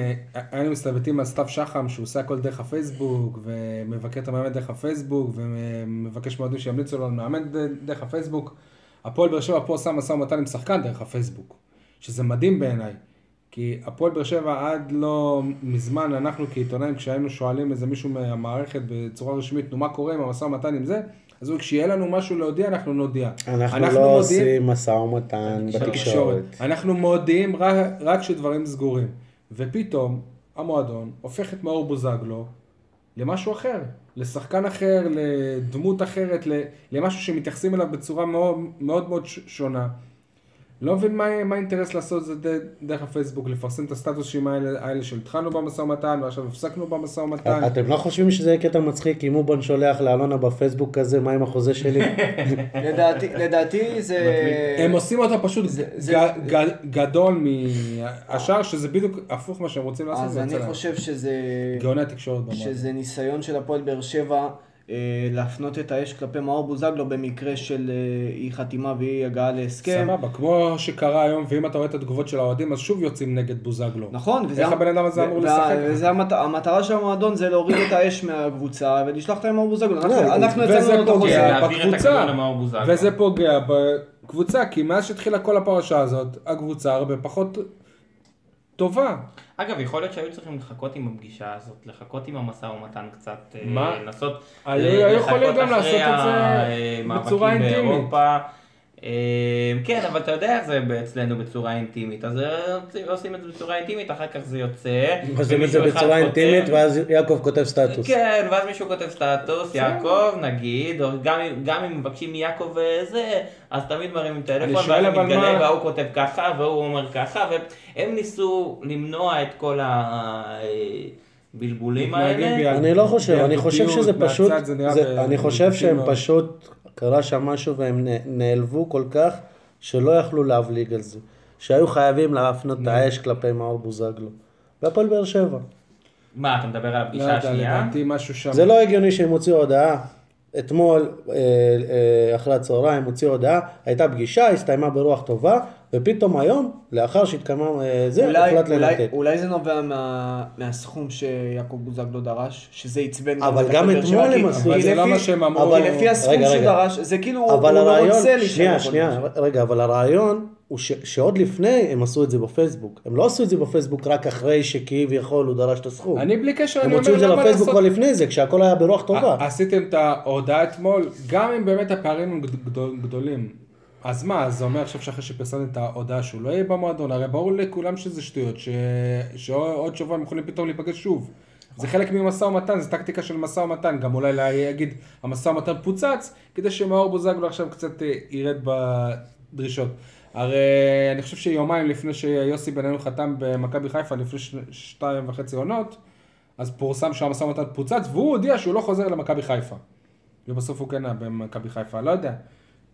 היינו מסתלבטים על סתיו שחם שהוא עושה הכל דרך הפייסבוק ומבקר את המאמן דרך הפייסבוק ומבקש מאוהדים שימליצו לו על מאמן דרך הפייסבוק. הפועל באר שבע פה עושה משא ומתן עם שחקן דרך הפייסבוק, שזה מדהים בעיניי. כי הפועל באר שבע עד לא מזמן, אנחנו כעיתונאים, כשהיינו שואלים איזה מישהו מהמערכת בצורה רשמית, נו מה קורה עם המשא ומתן עם זה, אז הוא, כשיהיה לנו משהו להודיע, אנחנו נודיע. אנחנו לא מודיעים- עושים משא ומתן בתקשורת. אנחנו מודיעים רק, רק כשדברים סגורים. ופתאום המועדון הופך את מאור בוזגלו למשהו אחר, לשחקן אחר, לדמות אחרת, למשהו שמתייחסים אליו בצורה מאוד מאוד, מאוד שונה. לא מבין מה, מה האינטרס לעשות את זה דרך הפייסבוק, לפרסם את הסטטוסים האלה, האלה של התחלנו במשא ומתן ועכשיו הפסקנו במשא ומתן. אתם לא חושבים שזה יהיה קטע מצחיק אם אובן שולח לאלונה בפייסבוק כזה, מה עם החוזה שלי? לדעתי, לדעתי זה... הם עושים אותו פשוט זה- זה- ג- ג- גדול מהשאר, שזה בדיוק הפוך מה שהם רוצים לעשות. אז אני. חושב שזה... גאוני התקשורת במועדון. שזה ניסיון של הפועל באר שבע להפנות את האש כלפי מאור בוזגלו במקרה של אה, אי חתימה ואי הגעה להסכם. סבבה, כמו שקרה היום, ואם אתה רואה את התגובות של האוהדים, אז שוב יוצאים נגד בוזגלו. נכון, וזה... איך הבן אדם הזה אמור לשחק? וזה המת... המטרה של המועדון זה להוריד את האש מהקבוצה ולשלוח עם מאור בוזגלו. אנחנו- לא, יצאנו לו את פוגע. החוזה. להעביר את בקבוצה. וזה פוגע בקבוצה, כי מאז שהתחילה כל הפרשה הזאת, הקבוצה הרבה פחות טובה. אגב, יכול להיות שהיו צריכים לחכות עם הפגישה הזאת, לחכות עם המשא ומתן קצת, אה, מה? לנסות היו- אה, היו יכולים גם לעשות את זה בצורה אינטימית. אה, כן, אבל אתה יודע איך זה אצלנו בצורה אינטימית, אז אה, עושים את זה בצורה אינטימית, אחר כך זה יוצא. עושים את זה בצורה אינטימית, ואז יעקב כותב סטטוס. כן, ואז מישהו כותב סטטוס, יעקב, נגיד, או גם, אם- מבקשים מיעקב וזה, אז תמיד מרימים טלפון, ואז זה אבל מתגלה, וההוא כותב ככה, והוא אומר ככה, והם ניסו למנוע את כל הבלבולים מתנהגים האלה. ביד- אני לא חושב, אני חושב שזה פשוט, זה זה- אני חושב שהם. פשוט, קרה שם משהו והם נעלבו כל כך, שלא יכלו להבליג על זה. שהיו חייבים להפנות את האש כלפי מאור בוזגלו. והפועל באר שבע. מה, אתה מדבר על לא הפגישה יודע, השנייה? לדעתי משהו שם. זה לא הגיוני שהם הוציאו הודעה. אתמול, אה, אה, אחרי הצהריים, הוציאו הודעה, הייתה פגישה, הסתיימה ברוח טובה, ופתאום היום, לאחר שהתקיימה אה, זה, אולי, הוחלט אולי, לנתק. אולי זה נובע מה, מהסכום שיעקב בוזגלו דרש, שזה עצבן אבל את גם אתמול הם עשו אבל כי זה לא מה שהם אמרו. אבל לפי הסכום רגע, שהוא רגע. דרש, זה כאילו הוא לא הרעיון, רוצה להישאר שנייה, שנייה. רגע, אבל הרעיון הוא ש, שעוד לפני הם עשו את זה בפייסבוק. הם לא עשו את זה בפייסבוק רק אחרי שכביכול הוא דרש את הסכום. אני בלי קשר, הם אני הוציאו אומר את זה למה לפייסבוק לעשות... כבר לפני זה, כשהכל היה ברוח טובה. ע- עשיתם את ההודעה אתמול, גם אם באמת הפערים הם גד- גדול- גדולים. אז מה, זה אומר עכשיו שאחרי שפרסמתם את ההודעה שהוא לא יהיה במועדון, הרי ברור לכולם שזה שטויות, ש... שעוד שבוע הם יכולים פתאום להיפגש שוב. זה חלק ממשא ומתן, זה טקטיקה של משא ומתן, גם אולי להגיד המשא ומתן פוצץ, כדי שמאור בוזגלו עכשיו קצת אה, ירד בדרישות. הרי אני חושב שיומיים לפני שיוסי בנינו חתם במכבי חיפה, לפני ש... שתיים וחצי עונות, אז פורסם שהמשא ומתן פוצץ, והוא הודיע שהוא לא חוזר למכבי חיפה. ובסוף הוא כן היה במכבי חיפה, לא יודע.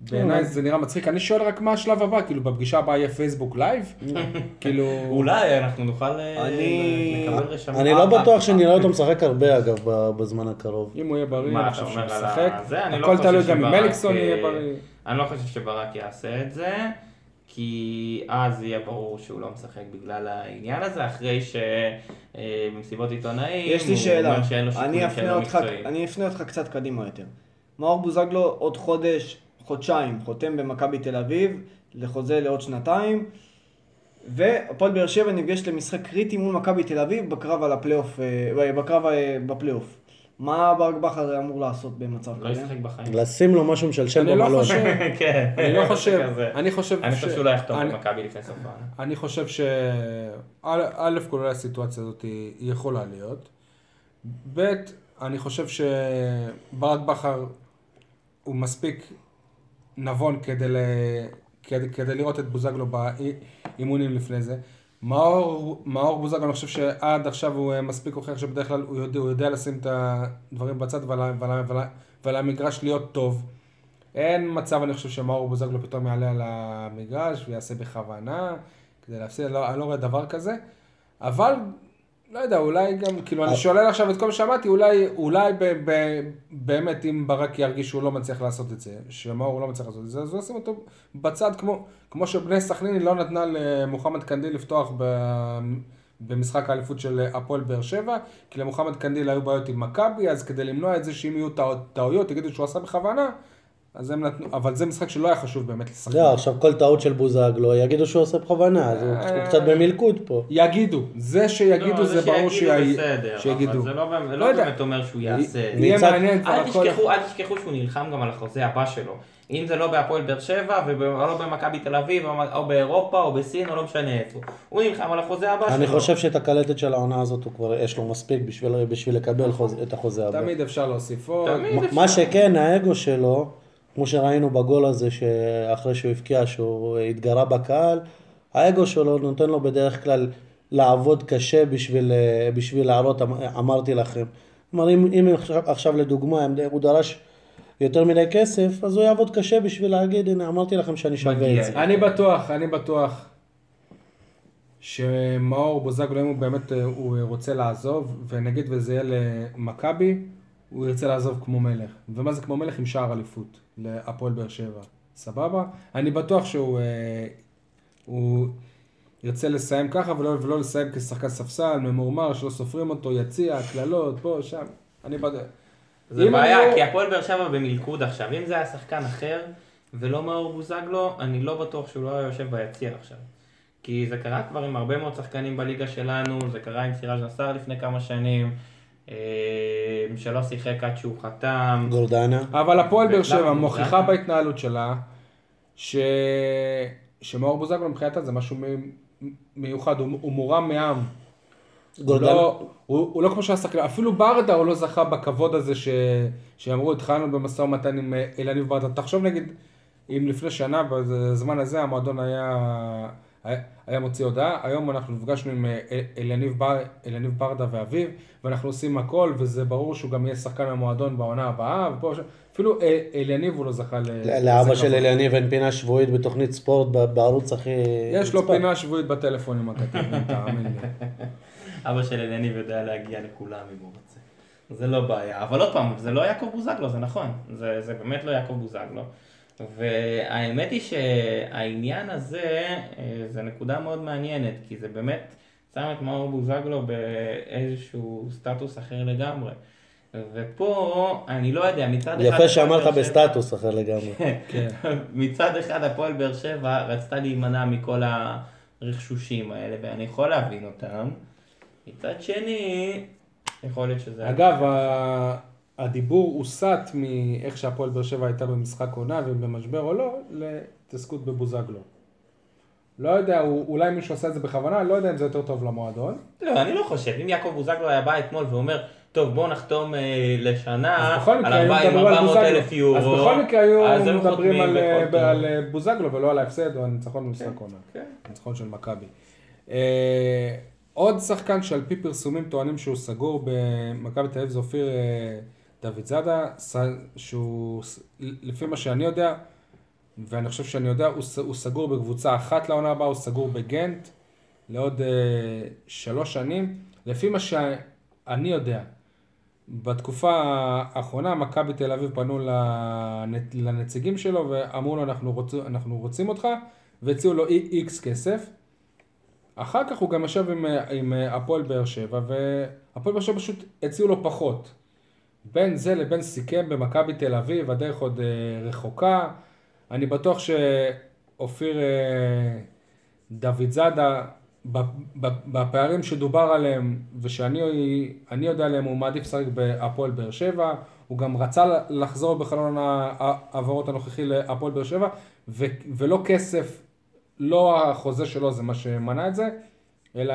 בעיניי זה נראה מצחיק, אני שואל רק מה השלב הבא, כאילו בפגישה הבאה יהיה Facebook Live? כאילו... אולי אנחנו נוכל אה, אני- לקבל רשמים. אני לא בטוח שנראה אותו משחק הרבה אגב בזמן הקרוב. אם הוא יהיה בריא, אני חושב שהוא לא הכל חושב תלוי גם אם מליקסון אה, יהיה בריא. אני לא חושב שברק יעשה את זה, כי אז יהיה ברור שהוא לא משחק בגלל העניין הזה, אחרי שבמסיבות עיתונאים יש לי שאלה. אני אפנה אותך קצת קדימה יותר. מאור בוזגלו עוד חודש, חודשיים, חותם במכבי תל אביב, לחוזה לעוד שנתיים, והפועל באר שבע נפגש למשחק קריטי מול מכבי תל אביב בקרב על הפלייאוף, אה, בקרב אה, בפלייאוף. מה ברק בכר אמור לעשות במצב לא כזה? ישחק בחיים. לשים לו משהו משלשל אני לא במלון. חושב, כן. אני לא חושב. אני חושב אני חושב שהוא לא יחתום במכבי לפני סוף העונה. אני חושב ש... א', כל הסיטואציה הזאת היא יכולה להיות. ב', אני חושב שברק בכר הוא מספיק נבון כדי, ל... כדי, כדי לראות את בוזגלו באימונים לפני זה. מאור, מאור בוזגלו, אני חושב שעד עכשיו הוא אה, מספיק הוכיח שבדרך כלל הוא יודע, הוא יודע לשים את הדברים בצד ועל, ועל, ועל, ועל המגרש להיות טוב. אין מצב, אני חושב, שמאור בוזגלו פתאום יעלה על המגרש ויעשה בכוונה כדי להפסיד, לא, אני לא רואה דבר כזה. אבל, לא יודע, אולי גם, כאילו, אני שולל עכשיו את כל מה שאמרתי, אולי, אולי ב, ב, באמת, אם ברק ירגיש שהוא לא מצליח לעשות את זה, שמאור לא מצליח לעשות את זה, אז הוא ישים אותו בצד, כמו, כמו שבני סכנין לא נתנה למוחמד קנדיל לפתוח ב, במשחק האליפות של הפועל באר שבע, כי למוחמד קנדיל היו בעיות עם מכבי, אז כדי למנוע את זה שאם יהיו טעו- טעויות, יגידו שהוא עשה בכוונה, אז הם נתנו, אבל זה משחק שלא היה חשוב באמת לשחק. לא, עכשיו כל טעות של בוזגלו, יגידו שהוא עושה בכוונה, אז הוא אה, קצת במלכוד פה. יגידו, זה שיגידו לא, זה ברור שיגידו זה לא באמת- לא לא אומר שהוא יעשה. את זה. יהיה מעניין כבר אל הכל. תשכחו, אל תשכחו שהוא נלחם גם על החוזה הבא שלו. אם זה לא בהפועל באר שבע, ולא במכבי תל אביב, או- באירופה, או בסין, או לא משנה איפה. הוא נלחם על החוזה הבא שלו. אני חושב שאת הקלטת של העונה הזאת הוא כבר יש לו מספיק בשביל בשביל לקבל את החוזה הבא. תמיד אפשר להוסיף עוד. מה שכן, האגו שלו, כמו שראינו בגול הזה שאחרי שהוא הבקיע, שהוא התגרה בקהל, האגו שלו נותן לו בדרך כלל לעבוד קשה בשביל, אה, בשביל להראות, אמ- אמרתי לכם. כלומר, אם, אם עכשיו, עכשיו לדוגמה, אם הוא דרש יותר מדי כסף, אז הוא יעבוד קשה בשביל להגיד, הנה, אמרתי לכם שאני שווה את זה. אני בטוח, אני בטוח שמאור בוזגלו, אם הוא באמת אה, הוא רוצה לעזוב, ונגיד וזה יהיה למכבי, הוא ירצה לעזוב כמו מלך. ומה זה כמו מלך? עם שער אליפות להפועל באר שבע. סבבה? אני בטוח שהוא אה, הוא ירצה לסיים ככה ולא, ולא לסיים כשחקן ספסל, ממורמר, שלא סופרים אותו, יציע, קללות, פה, שם. אני בטוח. זה בעיה, לא- כי הפועל באר שבע במלכוד עכשיו. אם זה היה שחקן אחר, ולא מאור בוזגלו, אני לא בטוח שהוא לא היה יושב ביציע עכשיו. כי זה קרה כבר עם הרבה מאוד שחקנים בליגה שלנו, זה קרה עם סיראז' נסאר לפני כמה שנים, שלא שיחק עד שהוא חתם. גורדנה. אבל הפועל באר שבע הוא מוכיחה? בהתנהלות שלה ש... שמאור בוזגלו מבחינתה זה משהו מ- מיוחד, הוא, הוא מורם מעם. הוא גורדנה. לא, הוא, הוא לא כמו שהשחקן, אפילו ברדה הוא לא זכה בכבוד הזה ש... שאמרו התחלנו במשא ומתן עם אה, אליניב ברדה. תחשוב נגיד, אם לפני שנה בזמן הזה המועדון היה, היה, מוציא הודעה, היום אנחנו נפגשנו עם אה, אליניב, בר, אליניב ברדה ואביו, ואנחנו עושים הכל, וזה ברור שהוא גם יהיה שחקן המועדון בעונה הבאה, ופה אפילו אה, אליניב הוא לא זכה ל... לאבא של כבוד. אליניב אין פינה שבועית בתוכנית ספורט בערוץ הכי... יש לו. פינה שבועית בטלפון עם הכתבים, תאמין לי. אבא של אלניב יודע להגיע לכולם אם הוא רוצה. זה לא בעיה. אבל עוד פעם, זה לא יעקב בוזגלו, זה נכון. זה, זה באמת לא יעקב בוזגלו. והאמת היא שהעניין הזה, אה, זה נקודה מאוד מעניינת, כי זה באמת שם את מאור בוזגלו באיזשהו סטטוס אחר לגמרי. ופה, אני לא יודע, מצד אחד... יפה שאמרת בסטטוס אחר לגמרי. כן. מצד אחד הפועל באר שבע רצתה להימנע מכל הרכשושים האלה, ואני יכול להבין אותם. מצד שני, יכול להיות שזה... אגב, ה- הדיבור הוסט מאיך שהפועל באר שבע הייתה במשחק עונה ובמשבר או לא, להתעסקות בבוזגלו. לא יודע, אולי מישהו עשה את זה בכוונה, לא יודע אם זה יותר טוב למועדון. לא, אני לא חושב. אם יעקב בוזגלו היה בא אתמול ואומר, טוב, בואו נחתום אה, לשנה על מקרה היו 400 מדברים על 400 אלף. יורו. אז בכל מקרה היו הם מדברים על, אה. על אה, בוזגלו ולא על ההפסד או הניצחון במשחק עונה. כן. ניצחון של מכבי. אה, עוד שחקן שעל פי פרסומים טוענים שהוא סגור במכבי תל אביב זה אופיר אה, דוד זאדה, שהוא, לפי מה שאני יודע, ואני חושב שאני יודע, הוא, הוא סגור בקבוצה אחת לעונה הבאה, הוא סגור בגנט לעוד אה, שלוש שנים. לפי מה שאני יודע, בתקופה האחרונה מכבי תל אביב פנו לנ- לנציגים שלו ואמרו לו אנחנו, רוצ, אנחנו רוצים אותך והציעו לו איקס כסף. אחר כך הוא גם ישב עם, עם הפועל באר שבע והפועל באר שבע פשוט הציעו לו פחות. בין זה לבין סיכם במכבי תל אביב, הדרך עוד אה, רחוקה. אני בטוח שאופיר אה, דוד זאדה, בפערים שדובר עליהם ושאני אני יודע עליהם, הוא מעדיף לשחק בהפועל באר שבע. הוא גם רצה לחזור בחלון ההעברות הנוכחי להפועל באר שבע, ולא כסף, לא החוזה שלו זה מה שמנע את זה, אלא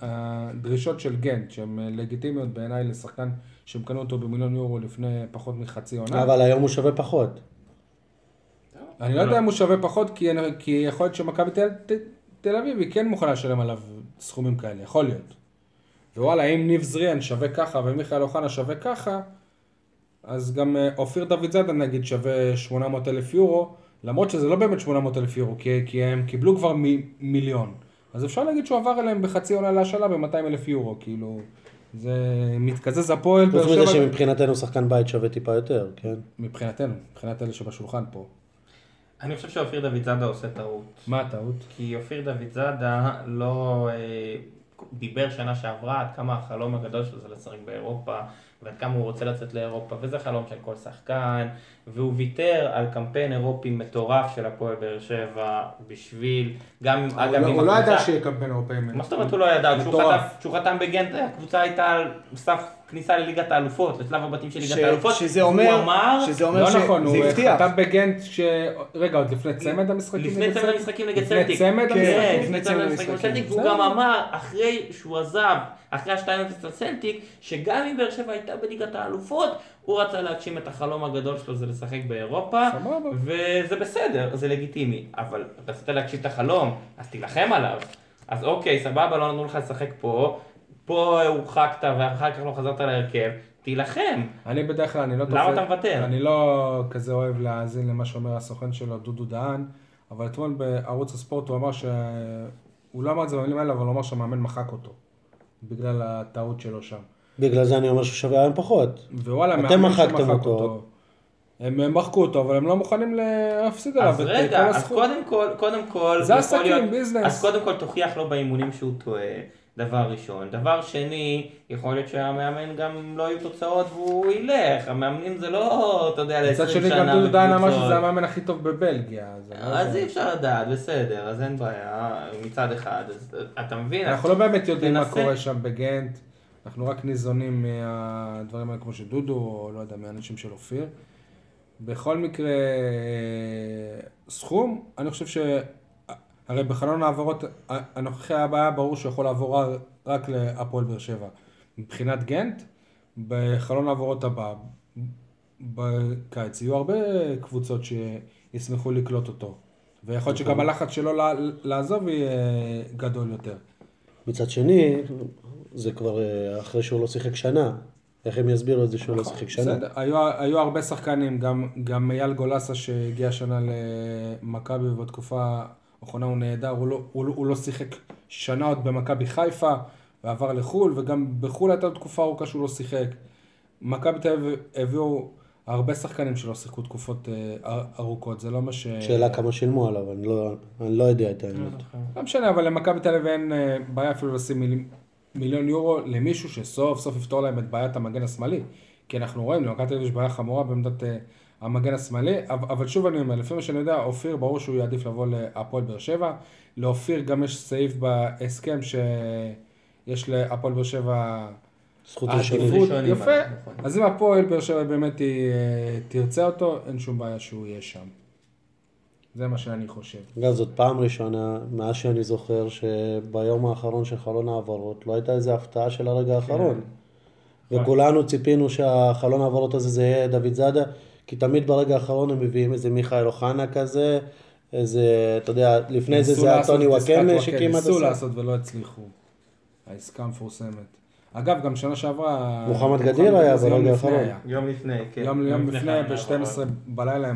הדרישות של גנט, שהן לגיטימיות בעיניי לשחקן שהם קנו אותו במיליון יורו לפני פחות מחצי עונה. אבל היום הוא שווה פחות. אני לא יודע אם הוא שווה פחות, כי, כי יכול להיות שמכבי תל, אביב היא כן מוכנה לשלם עליו סכומים כאלה, יכול להיות. ווואלה, אם ניב זריאן שווה ככה ומיכאל אוחנה שווה ככה, אז גם אה, אופיר דוד זאדה נגיד שווה 800 אלף יורו, למרות שזה לא באמת 800 אלף יורו, כי, כי הם קיבלו כבר מ, מיליון. אז אפשר להגיד שהוא עבר אליהם בחצי עונה להשאלה ב-200 אלף יורו, כאילו, זה מתקזז הפועל באר חוץ מזה שמבחינתנו שחקן בית שווה טיפה יותר, כן? מבחינתנו, מבחינת אלה שבשולחן פה. אני חושב שאופיר דוד זאדה עושה טעות. מה הטעות? כי אופיר דוד זאדה לא אה, דיבר שנה שעברה עד כמה החלום הגדול שלו זה לשחק באירופה, ועד כמה הוא רוצה לצאת לאירופה, וזה חלום של כל שחקן, והוא ויתר על קמפיין אירופי מטורף של הפועל באר שבע בשביל, גם אם, הוא אגב, לא- אם הוא לא ידע שיהיה קמפיין אירופאי. מה זאת אומרת הוא לא ידע? מטורף. כשהוא חתם בגנט, הקבוצה הייתה על סף כניסה לליגת האלופות, לשלב הבתים של ליגת ש- האלופות. שזה אומר, אמר, שזה אומר לא נכון, הוא שזה הבטיח. חתם בגנט ש... רגע, עוד לפני צמד המשחקים? לפני נגד צמד סלטיק? המשחקים נגד לפני סלטיק. צמד כן, המשחקים? לפני צמד המשחקים נגד סלטיק, והוא. גם אמר, אחרי שהוא עזב, אחרי ה-2-0 על סלטיק, שגם אם באר שבע הייתה בליגת האלופות, הוא רצה להגשים את החלום הגדול שלו, זה לשחק באירופה, סבבה. וזה בסדר, זה לגיטימי, אבל רצית להגשים את החלום, אז תילחם עליו. אז אוקיי, סבבה, לא נתנו לך לשחק פה, פה הורחקת ואחר כך לא חזרת להרכב, תילחם. אני בדרך כלל, אני לא למה אתה מוותר? אני לא כזה אוהב להאזין למה שאומר הסוכן שלו, דודו דהן, אבל אתמול בערוץ הספורט הוא אמר ש... הוא לא אמר את זה במילים האלה, אבל הוא אמר שהמאמן מחק אותו. בגלל הטעות שלו שם. בגלל זה אני אומר שהוא שווה היום פחות. ווואלה, אתם מאמן מחקתם שמחק אותו. הם הם מחקו אותו, אבל הם לא מוכנים להפסיד עליו אז את כל רגע, אז. קודם כל, קודם כל, זה עסקים, ביזנס. אז קודם כל תוכיח לו באימונים שהוא טועה, דבר ראשון. דבר שני, יכול להיות שהמאמן גם לא יהיו תוצאות והוא ילך, המאמנים זה לא, אתה יודע, ל-20 מצד שנה שני גם דודו דהן אמר. שזה המאמן הכי טוב בבלגיה. אז לא. אי אפשר לדעת, בסדר, אז אין בעיה, מצד אחד, אז אתה מבין? אנחנו לא באמת יודעים מה קורה שם בגנט, אנחנו רק ניזונים מהדברים האלה כמו שדודו, או לא יודע, מהאנשים של אופיר. בכל מקרה, אה, סכום, אני חושב ש... הרי בחלון העברות הנוכחי היה ברור שהוא יכול לעבור רק- להפועל באר שבע. מבחינת גנט, בחלון העברות הבא, בקיץ, יהיו הרבה קבוצות שישמחו לקלוט אותו. ויכול להיות שגם הלחץ שלו לעזוב יהיה גדול יותר. מצד שני, זה כבר אה, אחרי שהוא לא שיחק שנה. איך הם יסבירו את זה שהוא לא שיחק שנה? בסדר, היו, היו הרבה שחקנים, גם, גם אייל גולסה שהגיע השנה למכבי ובתקופה האחרונה הוא נהדר, הוא לא, הוא, לא- הוא לא שיחק שנה עוד במכבי חיפה ועבר לחו"ל, וגם בחו"ל הייתה תקופה ארוכה שהוא לא שיחק. מכבי תל אביב הביאו הרבה שחקנים שלא שיחקו תקופות אה, ארוכות, זה לא מה ש... שאלה כמה שילמו עליו, אני לא, אני לא יודע את האמת. לא משנה, אבל למכבי תל אביב אין אה, בעיה אפילו לשים מיל... מיליון יורו למישהו שסוף סוף יפתור להם את בעיית המגן השמאלי. כי אנחנו רואים, למכבי תל אביב יש בעיה חמורה בעמדת אה, המגן השמאלי, אבל, שוב אני אומר, לפי מה שאני יודע, אופיר ברור שהוא יעדיף לבוא להפועל באר שבע. לאופיר גם יש סעיף בהסכם שיש להפועל באר שבע זכות ראשונים, יפה. נכון. אז אם הפועל באר שבע באמת היא, אה, תרצה אותו, אין שום בעיה שהוא יהיה שם. זה מה שאני חושב. אגב, זאת פעם ראשונה, מאז שאני זוכר, שביום האחרון של חלון העברות, לא הייתה איזו הפתעה של הרגע האחרון. וכולנו ציפינו שהחלון העברות הזה זה יהיה דוד זאדה, כי תמיד ברגע האחרון הם מביאים איזה מיכאל אוחנה כזה, איזה, אתה יודע, לפני זה זה היה טוני וואקמה שכמעט ניסו. לעשות ולא הצליחו. העסקה המפורסמת. אגב, גם שנה שעברה... מוחמד גדיר היה ברגע לפני האחרון. היה. יום לפני, כן. יום יום לפני, חלון ב-12 העברות. בלילה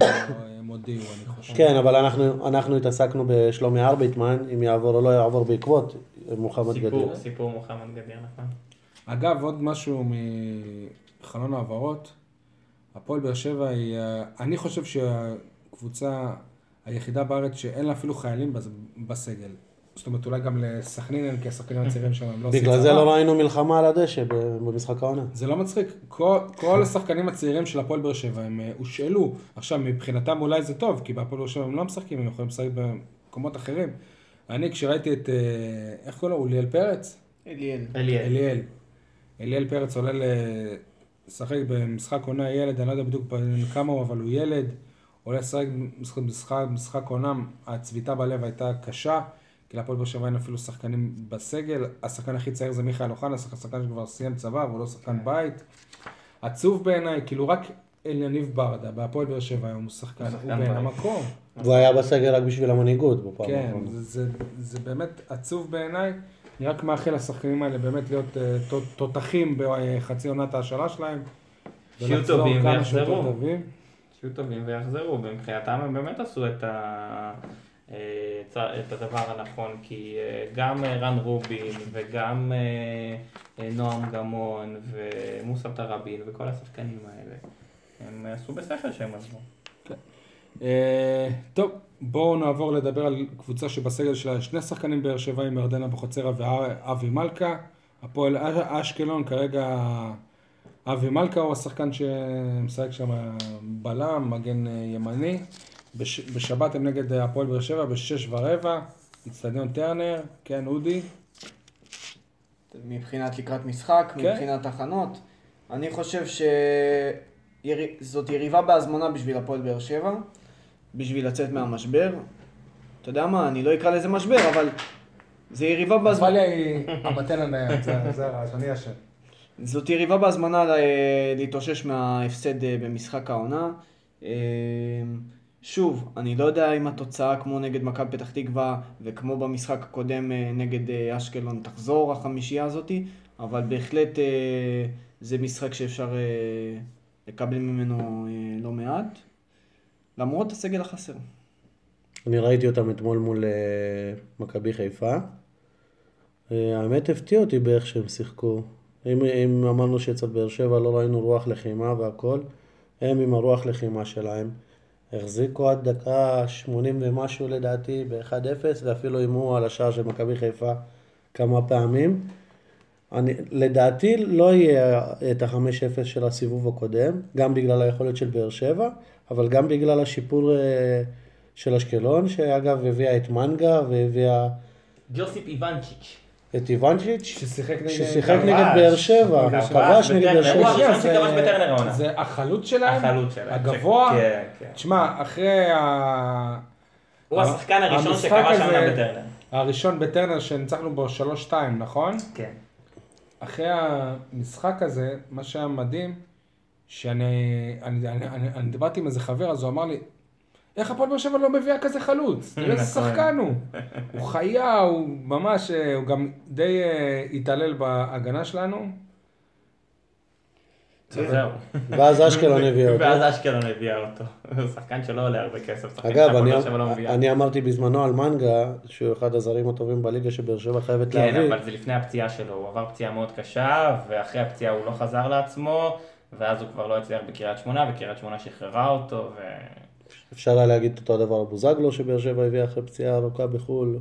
הם הודיעו, אני חושב. כן, אבל אנחנו, אנחנו התעסקנו בשלומי ארביטמן, אם יעבור או לא יעבור בעקבות מוחמד גדיר. סיפור מוחמד גדיר, נכון. אגב, עוד משהו מחלון העברות. הפועל באר שבע היא... אה, אני חושב שהקבוצה היחידה בארץ שאין לה אפילו חיילים בס- בסגל. זאת אומרת, אולי גם לסכנין אין, כי השחקנים הצעירים שם הם לא עושים בגלל זה. לא ראינו מלחמה על הדשא במשחק העונה. זה לא מצחיק, כל, כל השחקנים הצעירים של הפועל באר שבע הם אה, הושאלו. עכשיו, מבחינתם אולי זה טוב, כי בהפועל באר שבע הם לא משחקים, הם יכולים לשחק במקומות אחרים. אני, כשראיתי את, אה, איך קוראים לו, אוליאל פרץ? אליאל. אליאל. אליאל. אליאל פרץ עולה לשחק במשחק עונה ילד, אני לא יודע בדיוק כמה הוא, אבל הוא ילד. עולה לשחק משחק, משחק, משחק עונה, הצביטה בלב הייתה קשה, כי להפועל באר שבע אין אפילו שחקנים בסגל. השחקן הכי צעיר זה מיכאל אוחנה, שחקן שכבר סיים צבא, והוא לא שחקן בית. עצוב בעיניי, כאילו רק אליניב ברדה, בהפועל באר שבע היום הוא שחקן, הוא בין. המקום. והוא היה בסגל רק בשביל המנהיגות בפעם כן, האחרונה. זה, זה, זה באמת עצוב בעיניי. אני רק מאחל לשחקנים האלה באמת להיות אה, תו- תותחים בחצי עונת ההשאלה שלהם. שיהיו טובים ויחזרו. שיהיו טובים ויחזרו, ומבחינתם הם באמת עשו את, ה... אה, את הדבר הנכון, כי אה, גם רן רובין וגם נועם גמון ומוסא תראבין וכל השחקנים האלה, הם עשו בשכל שהם עזבו. אה, טוב, בואו נעבור לדבר על קבוצה שבסגל שלה יש שני שחקנים באר שבעים, ירדנה בוחצרה ואבי מלכה. הפועל אש- אשקלון כרגע אבי מלכה הוא השחקן שמשחק שם בלם, מגן אה, ימני. בש, בשבת הם נגד אה, הפועל באר שבע בשש ורבע, אצטדיון טרנר, כן, אודי. מבחינת לקראת משחק, כן. מבחינת הכנות. אני חושב שזאת יריבה בהזמנה בשביל הפועל באר שבע, בשביל לצאת מהמשבר. אתה יודע מה, אני לא אקרא לזה משבר, אבל זה יריבה בהזמנה. עזבליה היא המתן הנייד, זה- הרעש, אני אשם. זאת יריבה בהזמנה להתאושש מההפסד אה, במשחק העונה. אה, שוב, אני לא יודע אם התוצאה כמו נגד מכבי פתח תקווה וכמו במשחק הקודם אה, נגד אה, אשקלון תחזור החמישייה הזאתי, אבל בהחלט זה משחק שאפשר לקבל ממנו לא מעט, למרות הסגל החסר. אני ראיתי אותם אתמול מול אה, מכבי חיפה. אה, האמת הפתיע אותי באיך שהם שיחקו. אם, אם אמרנו שאצל באר שבע לא ראינו רוח לחימה והכל, הם עם הרוח לחימה שלהם. החזיקו עד דקה 80 ומשהו לדעתי ב-1-0 ואפילו הימו על השער של מכבי חיפה כמה פעמים. אני, לדעתי לא יהיה את ה-5-0 של הסיבוב הקודם, גם בגלל היכולת של באר שבע, אבל גם בגלל השיפור אה, של אשקלון, שאגב הביאה את מנגה והביאה ג'וסיפ איוונצ'יץ'. את איוונצ'יץ', ששיחק נגד... ששיחק כבש. נגד באר שבע, כבש נגד באר. הוא שבע. הראשון שכבש בטרנר העונה. זה החלוץ שלהם? החלוץ שלהם. הגבוה? כן, כן. תשמע, אחרי ה... הוא השחקן הראשון שכבש העונה בטרנר. הראשון בטרנר שניצחנו בו 3-2, נכון? כן. אחרי המשחק הזה, מה שהיה מדהים, שאני אני, אני, אני, אני דיברתי עם איזה חבר, אז הוא אמר לי, איך הפועל באר שבע לא מביאה כזה חלוץ? תראה איזה נכון. שחקן הוא. הוא חיה, הוא ממש, אה, הוא גם די אה, התעלל בהגנה שלנו. זהו. ואז אשקלון הביאה אותו. ואז אשקלון הביאה אותו. שחקן שלא עולה הרבה כסף. שחקן אגב, אני, לא. אני אמרתי בזמנו על מנגה, שהוא אחד הזרים הטובים בליגה שבאר שבע חייבת כן, להביא. אבל זה לפני הפציעה שלו, הוא עבר פציעה מאוד קשה, ואחרי הפציעה הוא לא חזר לעצמו, ואז הוא כבר לא הצליח בקריית שמונה, וקריית שמונה שחררה אותו, ו... אפשר היה להגיד אותו הדבר על בוזגלו, שבאר שבע הביאה אחרי פציעה ארוכה בחו"ל.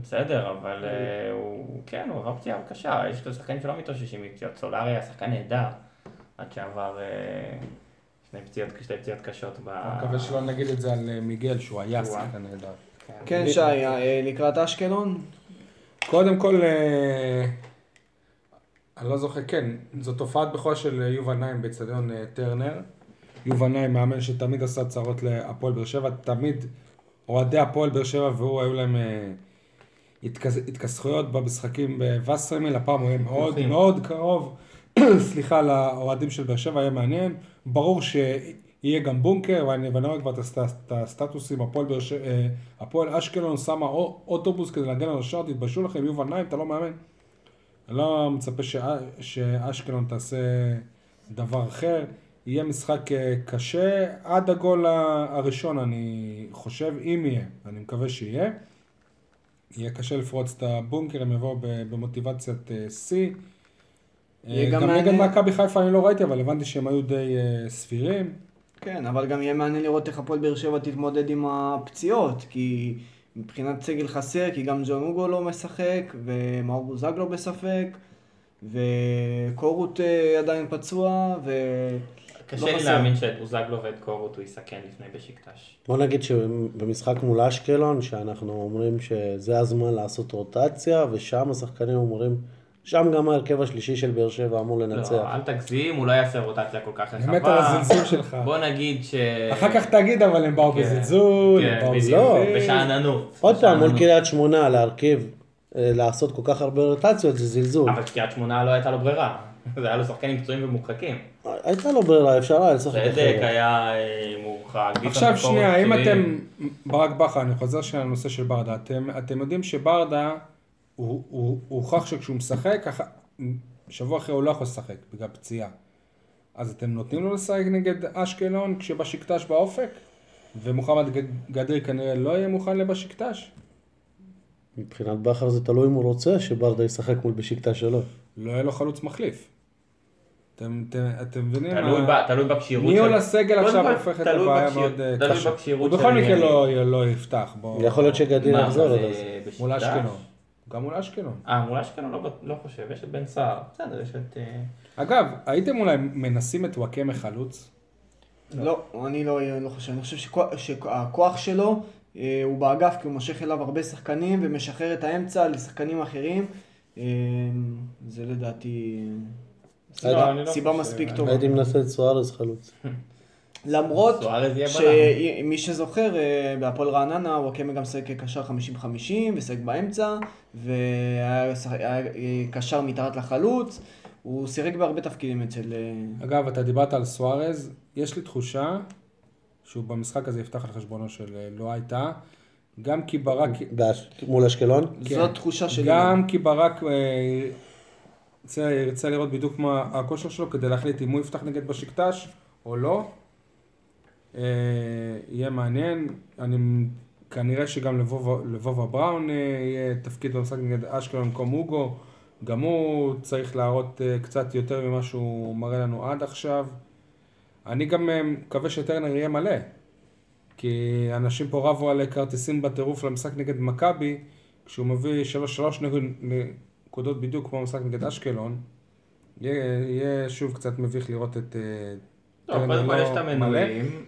בסדר, אבל אה, הוא, כן, הוא עבר פציעה קשה, יש לו שחקנים שלא מתאוששים מפציעות, סולארי היה שחקן נהדר, עד שעבר אה, שני פציעות, שתי פציעות קשות ב... אני מקווה שלא נגיד את זה על אה, מיגל, שהוא היה. שחקן נהדר. כן, שי, לקראת אשקלון? קודם כל, אני לא זוכר, כן, זו תופעת בכורה של אה, יובל נעים באצטדיון אה, טרנר. יובל נעים מאמן שתמיד עשה צרות להפועל באר שבע, תמיד אוהדי הפועל באר שבע והוא היו להם אה, התכס- התכסחויות במשחקים בווסרמיל, הפעם הוא יהיה מאוד. מאוד קרוב, סליחה, לאוהדים של באר שבע, היה מעניין. ברור שיהיה גם בונקר, ואני רואה כבר את הסט- את הסטטוסים, הפועל הפועל אשקלון שמה או- אוטובוס כדי להגן על השער, תתביישו לכם, יובל נעים, אתה לא מאמן. אני לא מצפה שא- שאשקלון תעשה דבר אחר. יהיה משחק אה, קשה עד הגול הראשון, אני חושב, אם יהיה, אני מקווה שיהיה. יהיה קשה לפרוץ את הבונקר, הם יבואו במוטיבציית אה, שיא. יהיה אה, גם גם נגד מכבי חיפה אני לא ראיתי, אבל הבנתי שהם היו די אה, סבירים. כן, אבל גם יהיה מעניין לראות איך הפועל באר שבע תתמודד עם הפציעות, כי מבחינת סגל חסר, כי גם ג'ון אוגו לא משחק, ומאור בוזגלו בספק, וקורות אה, עדיין פצוע, ו... קשה לא לי חסר. להאמין שאת בוזגלו ואת קורות הוא יסכן לפני בשקטש. בוא נגיד שבמשחק מול אשקלון, שאנחנו אומרים שזה הזמן לעשות רוטציה, ושם השחקנים אומרים, שם גם ההרכב השלישי של באר שבע אמור לנצח. לא, אל תגזים, הוא לא יעשה רוטציה כל כך רחבה. באמת על הזלזול שלך. בוא נגיד ש... אחר כך תגיד, אבל הם באו כן, בזלזול, כן, הם באו בדיוק, זלזול. בשאננות. עוד פעם, מול. קריית שמונה להרכיב, אה, לעשות כל כך הרבה רוטציות, זה זלזול. אבל קריית שמונה לא הייתה לו ברירה. זה היה לו שחקנים פצועים ומורחקים. הייתה לו ברירה, אפשר היה לשחק צדק אחרת. היה אה, מורחק. עכשיו שנייה, אם. אתם, ברק בכר, אני חוזר שנייה לנושא של ברדה, אתם, אתם יודעים שברדה, הוא הוא- הוא הוכח שכשהוא משחק, שבוע אחרי הוא לא יכול לשחק בגלל פציעה. אז אתם נותנים לו לשחק נגד אשקלון כשבשקטש באופק? ומוחמד ג- גדרי כנראה לא יהיה מוכן לבשקטש? מבחינת בכר זה תלוי אם הוא רוצה שברדה ישחק מול בשקטה שלו. לא יהיה לו חלוץ מחליף. אתם, אתם, אתם מבינים? תלוי מה- ב- תלוי בכשירות ניהול של... הסגל עכשיו הופך את הבעיה מאוד אה, תלוי קשה. בכשירות הוא בכל מקרה. לא, לא יפתח. בוא- יכול להיות שגדיר יחזור עד אז. בשקטש? מול אשקלון. גם מול אשקלון. אה, מול אשקלון לא, לא חושב, יש את בן סער. בסדר, יש את... אה, אגב, הייתם אולי מנסים את וואקמה חלוץ? לא, אני לא, לא חושב. אני חושב שכוח- שהכוח שלו אה, הוא באגף, כי הוא מושך אליו הרבה שחקנים ומשחרר את האמצע לשחקנים אחרים. אה, זה לדעתי לא, אני לא סיבה חושב. מספיק טובה. הייתי מנסה את סוארז חלוץ. למרות. שמי שזוכר, אה, בהפועל רעננה, וואקמה גם שיחק כקשר 50-50, ושיחק באמצע, והיה קשר מתחת לחלוץ. הוא שיחק בהרבה תפקידים אצל... אה, אגב, אתה דיברת על סוארז, יש לי תחושה שהוא במשחק הזה יפתח על חשבונו של אה, לא הייתה. גם כי ברק, באש- מול אשקלון? כן. זו התחושה שלי. גם כי ברק ירצה לראות בדיוק מה הכושר שלו כדי להחליט אם הוא יפתח נגד בשקטש או לא. אה, יהיה מעניין. אני כנראה שגם לבובה, לבובה בראון אה, יהיה תפקיד במשחק נגד אשקלון במקום אוגו. גם הוא צריך להראות אה, קצת יותר ממה שהוא מראה לנו עד עכשיו. אני גם מקווה שטרנר יהיה מלא. כי אנשים פה רבו על כרטיסים בטירוף למשחק נגד מכבי, כשהוא מביא 3-3 נקודות בדיוק כמו המשחק נגד אשקלון. יהיה, יהיה שוב קצת מביך לראות את... אה, לא, טרנר קודם כל לא יש את מלא. המנויים.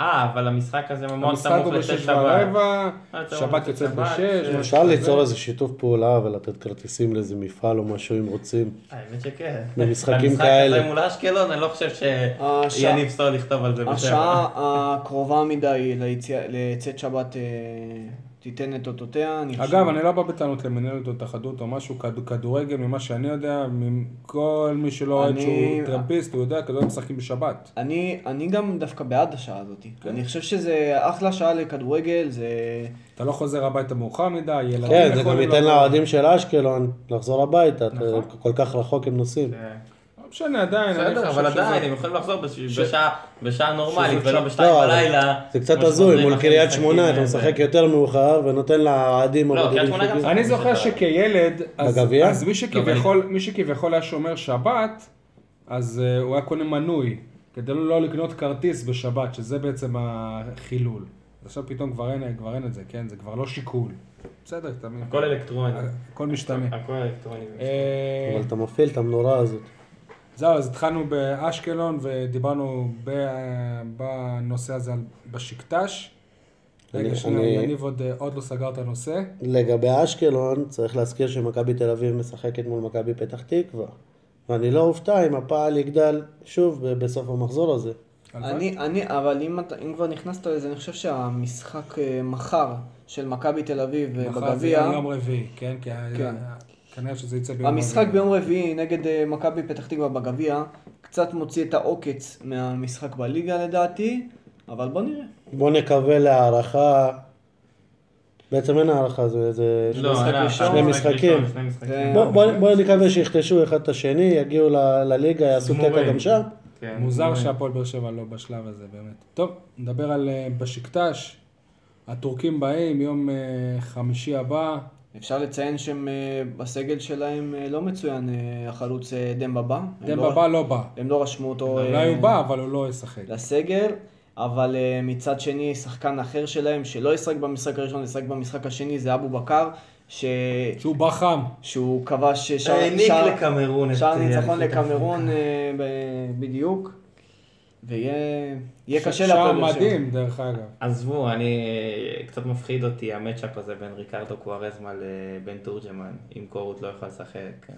אה, אבל המשחק הזה המשחק סמוך הוא לשש בשש שבת. ורבע, אה, שבת יוצאת בשש. אפשר כזה. ליצור איזה שיתוף פעולה ולתת כרטיסים לאיזה מפעל או משהו אם רוצים. האמת שכן. במשחקים במשחק כאלה. הזה מול אשקלון, אני לא חושב השעה- שיניב סול לכתוב על זה בשבע. השעה הקרובה מדי לצאת שבת אה, תיתן את אותותיה. אני חושב- אגב, אני לא בא בטענות למנהלת או התאחדות או משהו, כד- כדורגל, ממה שאני יודע, מכל מי שלא אוהד אני- שהוא טרמפיסט, הוא יודע, כדורגל משחקים בשבת. אני, אני גם דווקא בעד השעה הזאת. כן. אני חושב שזה אחלה שעה לכדורגל, זה... אתה לא חוזר הביתה מאוחר מדי, ילדים כן, זה גם ייתן. לאוהדים של אשקלון לחזור הביתה, נכון. כל כך רחוק הם נוסעים. כן. לא משנה, עדיין, בסדר, אבל עדיין, הם יכולים לחזור בש- בשעה- נורמלית, ולא בשתיים לא, בלילה. זה קצת הזוי, מול קריית שמונה אתה אה, משחק זה- יותר מאוחר ונותן לאוהדים לא, קריית שמונה גם חוגים. אני זוכר שכילד, אז? אז מי, שכביכול, היה שומר שבת, אז uh, הוא היה קונה מנוי, כדי לא, לא לקנות כרטיס בשבת, שזה בעצם החילול. עכשיו פתאום כבר אין, כבר אין את זה, כן? זה כבר לא שיקול. בסדר, אתה מבין? הכל אלקטרוני. הכל משתנה. הכל אלקטרוני. אה, אבל אתה מפעיל את המנורה הזאת. זהו, אז התחלנו באשקלון ודיברנו ב- בנושא הזה על- בשקטש. רגע, אני- שנייה, אני- יניב עוד, אה, עוד לא סגר את הנושא. לגבי אשקלון, צריך להזכיר שמכבי תל אביב משחקת מול מכבי פתח תקווה. ואני לא אופתע אם הפעל יגדל שוב ב- בסוף המחזור הזה. אני, אני, אבל אם, אתה, אם כבר נכנסת לזה, אני חושב שהמשחק אה, מחר של מכבי תל אביב אה, מחר זה בגביע, יום רביעי, כן? כי כן. כנראה שזה יצא ביום המשחק ביום רביעי נגד אה, מכבי פתח תקווה בגביע, קצת מוציא את העוקץ מהמשחק בליגה לדעתי, אבל בוא נראה. בוא נקווה להערכה. בעצם אין הערכה, זה, זה לא, משחק אין ראשון, שני משחק משחקים. כן. בוא, נקווה שיכתשו אחד את השני, יגיעו לליגה, יעשו. קטע גם שם. כן, מוזר. שהפועל באר שבע לא בשלב הזה, באמת. טוב, נדבר על אה, בשקטש. הטורקים באים, יום אה, חמישי הבא. אפשר לציין שהם אה, בסגל שלהם אה, לא מצוין אה, החלוץ דמבבה. הם דמבה לא- בא לא בא. הם לא רשמו אותו אולי הוא בא, אבל הוא לא ישחק. לסגל, אבל מצד שני שחקן אחר שלהם שלא ישחק במשחק הראשון, ישחק במשחק השני זה אבו בקר, ש... שהוא בא חם. שהוא כבש שער- העניק לקמרון. שער ניצחון לקמרון בדיוק, ויהיה יהיה קשה שער להפועל באר שבע. מדהים, דרך אגב. עזבו, אני... קצת מפחיד אותי המצ'אפ הזה בין ריקרדו קוארזמה לבן תורג'מן, אם קורות לא יכול לשחק. אה,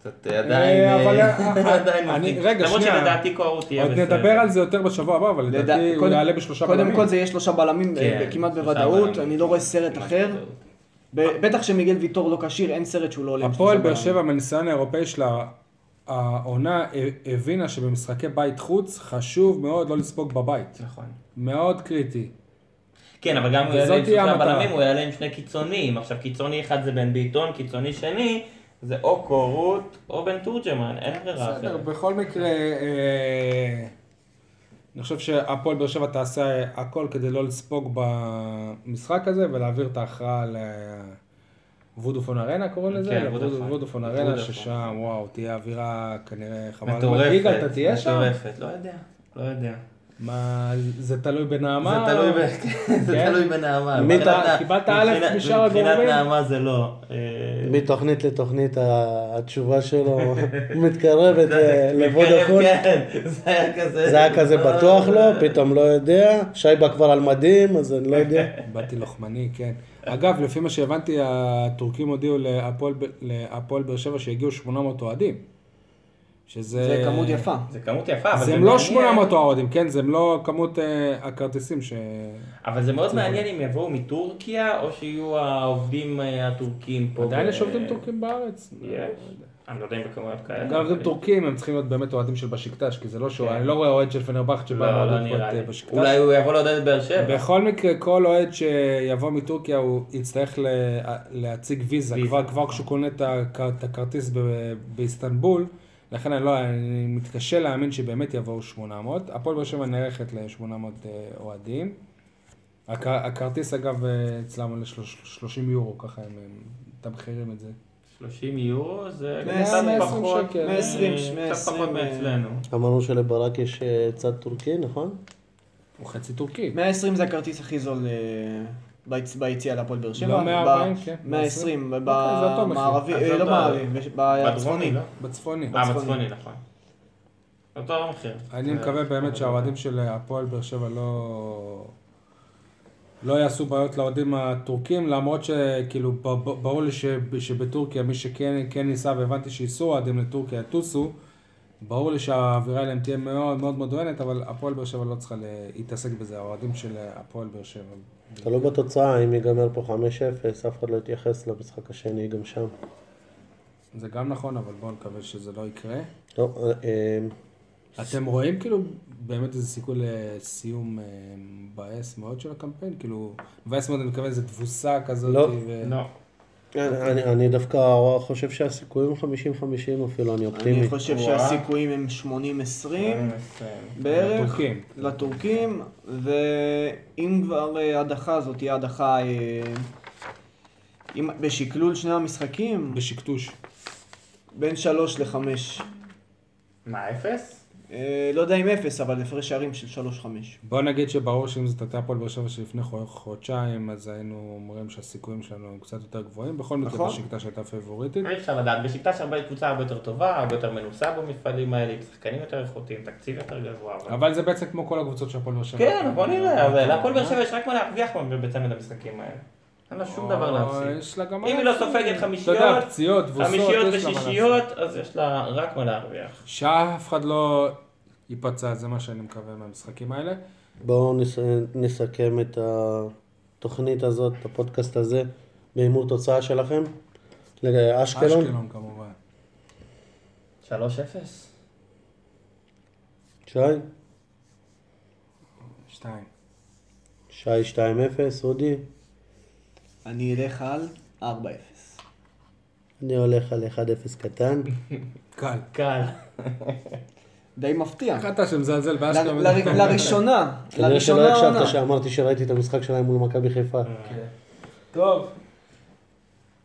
קצת אה, עדיין... אה, אבל, אה, אה, עדיין אני- מפחיד. רגע, למרות שנייה. שלדעתי קורות יהיה עוד בסדר. נדבר על זה יותר בשבוע הבא, אבל לדע- לדעתי הוא קודם- יעלה בשלושה קודם בלמים. כל זה יהיה שלושה בלמים אה, כן, כמעט בוודאות. אני לא רואה סרט אחר. בטח שמיגל ויטור לא כשיר, אין סרט שהוא לא עולה הפועל באר. שבע מהניסיון האירופאי שלה, העונה הבינה שבמשחקי בית חוץ חשוב מאוד לא לספוג בבית. נכון. מאוד קריטי. כן, אבל גם הוא יעלה עם שלושה. בלמים, הוא יעלה עם שני קיצוניים. עכשיו, קיצוני אחד זה בן ביטון, קיצוני שני זה או קורות או בן תורג'מן, אין ברירה בסדר, אחרת. בכל מקרה, אה, אני חושב שהפועל באר שבע תעשה הכל כדי לא לספוג במשחק הזה ולהעביר את ההכרעה לוודופון ארנה קוראים לזה? כן, וודאפון. וודופון ארנה. ששם, וואו, תהיה אווירה כנראה חבל. מטורפת, אתה תהיה שם? מטורפת, לא יודע, לא יודע. מה, זה תלוי בנעמה? זה תלוי או- ב- זה כן? תלוי בנעמה. מבחינת קיבלת א' מבחינת- משאר מבחינת הגורמים? נעמה זה לא. אה, מתוכנית לתוכנית התשובה שלו מתקרבת ל- לוודאפון. כן, זה היה כזה. זה היה כזה בטוח לו, פתאום לא יודע. שייבה כבר על מדים, אז אני לא יודע. באתי לוחמני, כן. אגב, לפי מה שהבנתי, הטורקים הודיעו להפועל באר שבע שהגיעו 800 אוהדים. שזה... זה כמות יפה. זה כמות יפה, אבל זה זה לא מעניין. 800 אוהדים, כן? זה לא כמות אה, הכרטיסים ש... אבל זה מאוד מעניין אם יבואו מטורקיה, או שיהיו העובדים אה, הטורקים פה. עדיין ב- יש עובדים טורקים בארץ? יש. אני לא יודע אם בכמויות כאלה. גם עובדים טורקים הם צריכים להיות באמת אוהדים של בשיקטש, כי זה לא שהוא, אני לא רואה אוהד של פנרבכט שבא כן. לא, לא לעודד פה נראה את לי. אה, בשיקטש. אולי הוא יבוא לעודד את באר שבע. בכל מקרה, כל אוהד שיבוא מטורקיה, הוא יצטרך ל- להציג ויזה, ויזה. כבר, כבר כשהוא קונה את הכר- את הכרטיס ב- באיסטנבול, לכן אני לא, אני מתקשה להאמין שבאמת יבואו 800. הפועל באר שבע נערכת ל-800 אוהדים. הכ- הכרטיס אגב אה, אצלם עולה 30 יורו, ככה הם מתמחרים את זה. 30 יורו זה 120 קצת 120 פחות, שקל. 120, אה, קצת פחות 120, מאצלנו. אמרנו שלברק יש אה, צד טורקי, נכון? הוא חצי טורקי. 120 זה הכרטיס הכי זול אה, ביציאה להפועל באר שבע. לא 140, ב- כן. 120, אוקיי. במערבי, אה, לא מערבי, בש- בצפוני. לא? בצפוני. אה, בצפוני, נכון. אותו מחיר. אני מקווה באמת שהאוהדים של הפועל באר שבע לא... לא יעשו בעיות לאוהדים הטורקים, למרות שכאילו ברור לי שב- שבטורקיה מי שכן כן ניסה והבנתי שאיסור אוהדים לטורקיה יטוסו, ברור לי שהאווירה אליהם תהיה מאוד מאוד עוינת, אבל הפועל באר שבע לא צריכה להתעסק בזה, האוהדים של הפועל באר שבע. תלוי בתוצאה, אם ייגמר פה 5-0, אף אחד לא יתייחס למשחק השני גם שם. זה גם נכון, אבל בואו נקווה שזה לא יקרה. טוב, אה, אה, אתם רואים כאילו באמת איזה סיכוי לסיום אה, מבאס מאוד של הקמפיין? כאילו, מבאס מאוד, אני מקווה איזה תבוסה כזאת. לא. ו... לא. אני, אני דווקא חושב שהסיכויים 50-50 אפילו, אני אופטימי. אני חושב וואו. שהסיכויים הם 80-20 בערך לטורקים. לטורקים, ואם כבר אה, הדחה זאת תהיה הדחה אה, אם- בשקלול שני המשחקים, בשקטוש. בין 3 ל-5. מה, אפס? לא יודע אם 0, אבל הפרש שערים של 3-5. בוא נגיד שברור שאם זאת הייתה הפועל באר שבע שלפני חו- חודשיים, אז היינו אומרים שהסיכויים שלנו הם קצת יותר גבוהים. בכל מקרה, נכון. בשקטה שהייתה פייבוריטית. אי אפשר לדעת, בשקטה שהרבה קבוצה הרבה יותר טובה, הרבה יותר מנוסה במפעלים האלה, עם שחקנים יותר איכותיים, תקציב יותר גבוה. אבל- אבל זה בעצם כמו כל הקבוצות של הפועל באר שבע. כן, בוא נראה, אבל להפועל באר שבע יש רק מה להרוויח בצמד המשחקים האלה. אין לה שום דבר או, להפסיד. יש לה גם... אם היא לא סופגת חמישיות, אתה יודע, פציעות, תבוסות, חמישיות. ושישיות, אז יש לה רק מה להרוויח. שאף אחד לא ייפצע, זה מה שאני מקווה מהמשחקים האלה. בואו נס, נסכם את התוכנית הזאת, את הפודקאסט הזה, בהימור תוצאה שלכם. לאשקלון. אשקלון כמובן. 3-0? שי? שתיים. שי 2-0, אודי? אני אלך על 4-0. אני הולך על 1-0 קטן. קל. קל. די מפתיע. איך אתה שמזלזל? ל- לראשונה, כנראה שלא הקשבת. שאמרתי שראיתי את המשחק שלהם מול מכבי חיפה. טוב.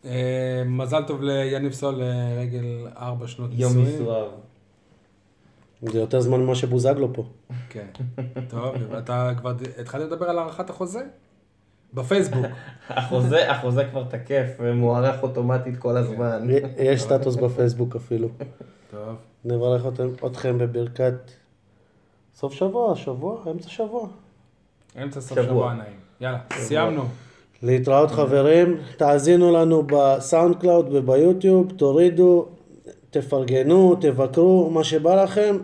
אה, מזל טוב ליניב סול לרגל ארבע שנות יום נישואים. מסואב. זה יותר זמן ממה שבוזגלו פה. כן. טוב, אתה כבר התחלת לדבר על הארכת החוזה? בפייסבוק. החוזה, החוזה כבר תקף ומוארך אוטומטית כל הזמן. יש סטטוס בפייסבוק אפילו. טוב. נברך אתם, אתכם בברכת סוף שבוע, שבוע, אמצע שבוע. אמצע סוף שבוע. שבוע נעים. יאללה, סיימנו. להתראות חברים, תאזינו לנו ב SoundCloud וביוטיוב, תורידו, תפרגנו, תבקרו, מה שבא לכם,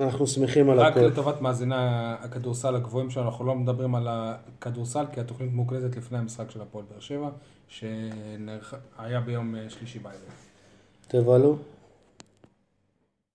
אנחנו שמחים על רק הכל. לטובת מאזיני הכדורסל הגבוהים שלנו, אנחנו לא מדברים על הכדורסל, כי התוכנית מוקלטת לפני המשחק של הפועל באר שבע, שהיה ביום אה, שלישי בערב. תבלו.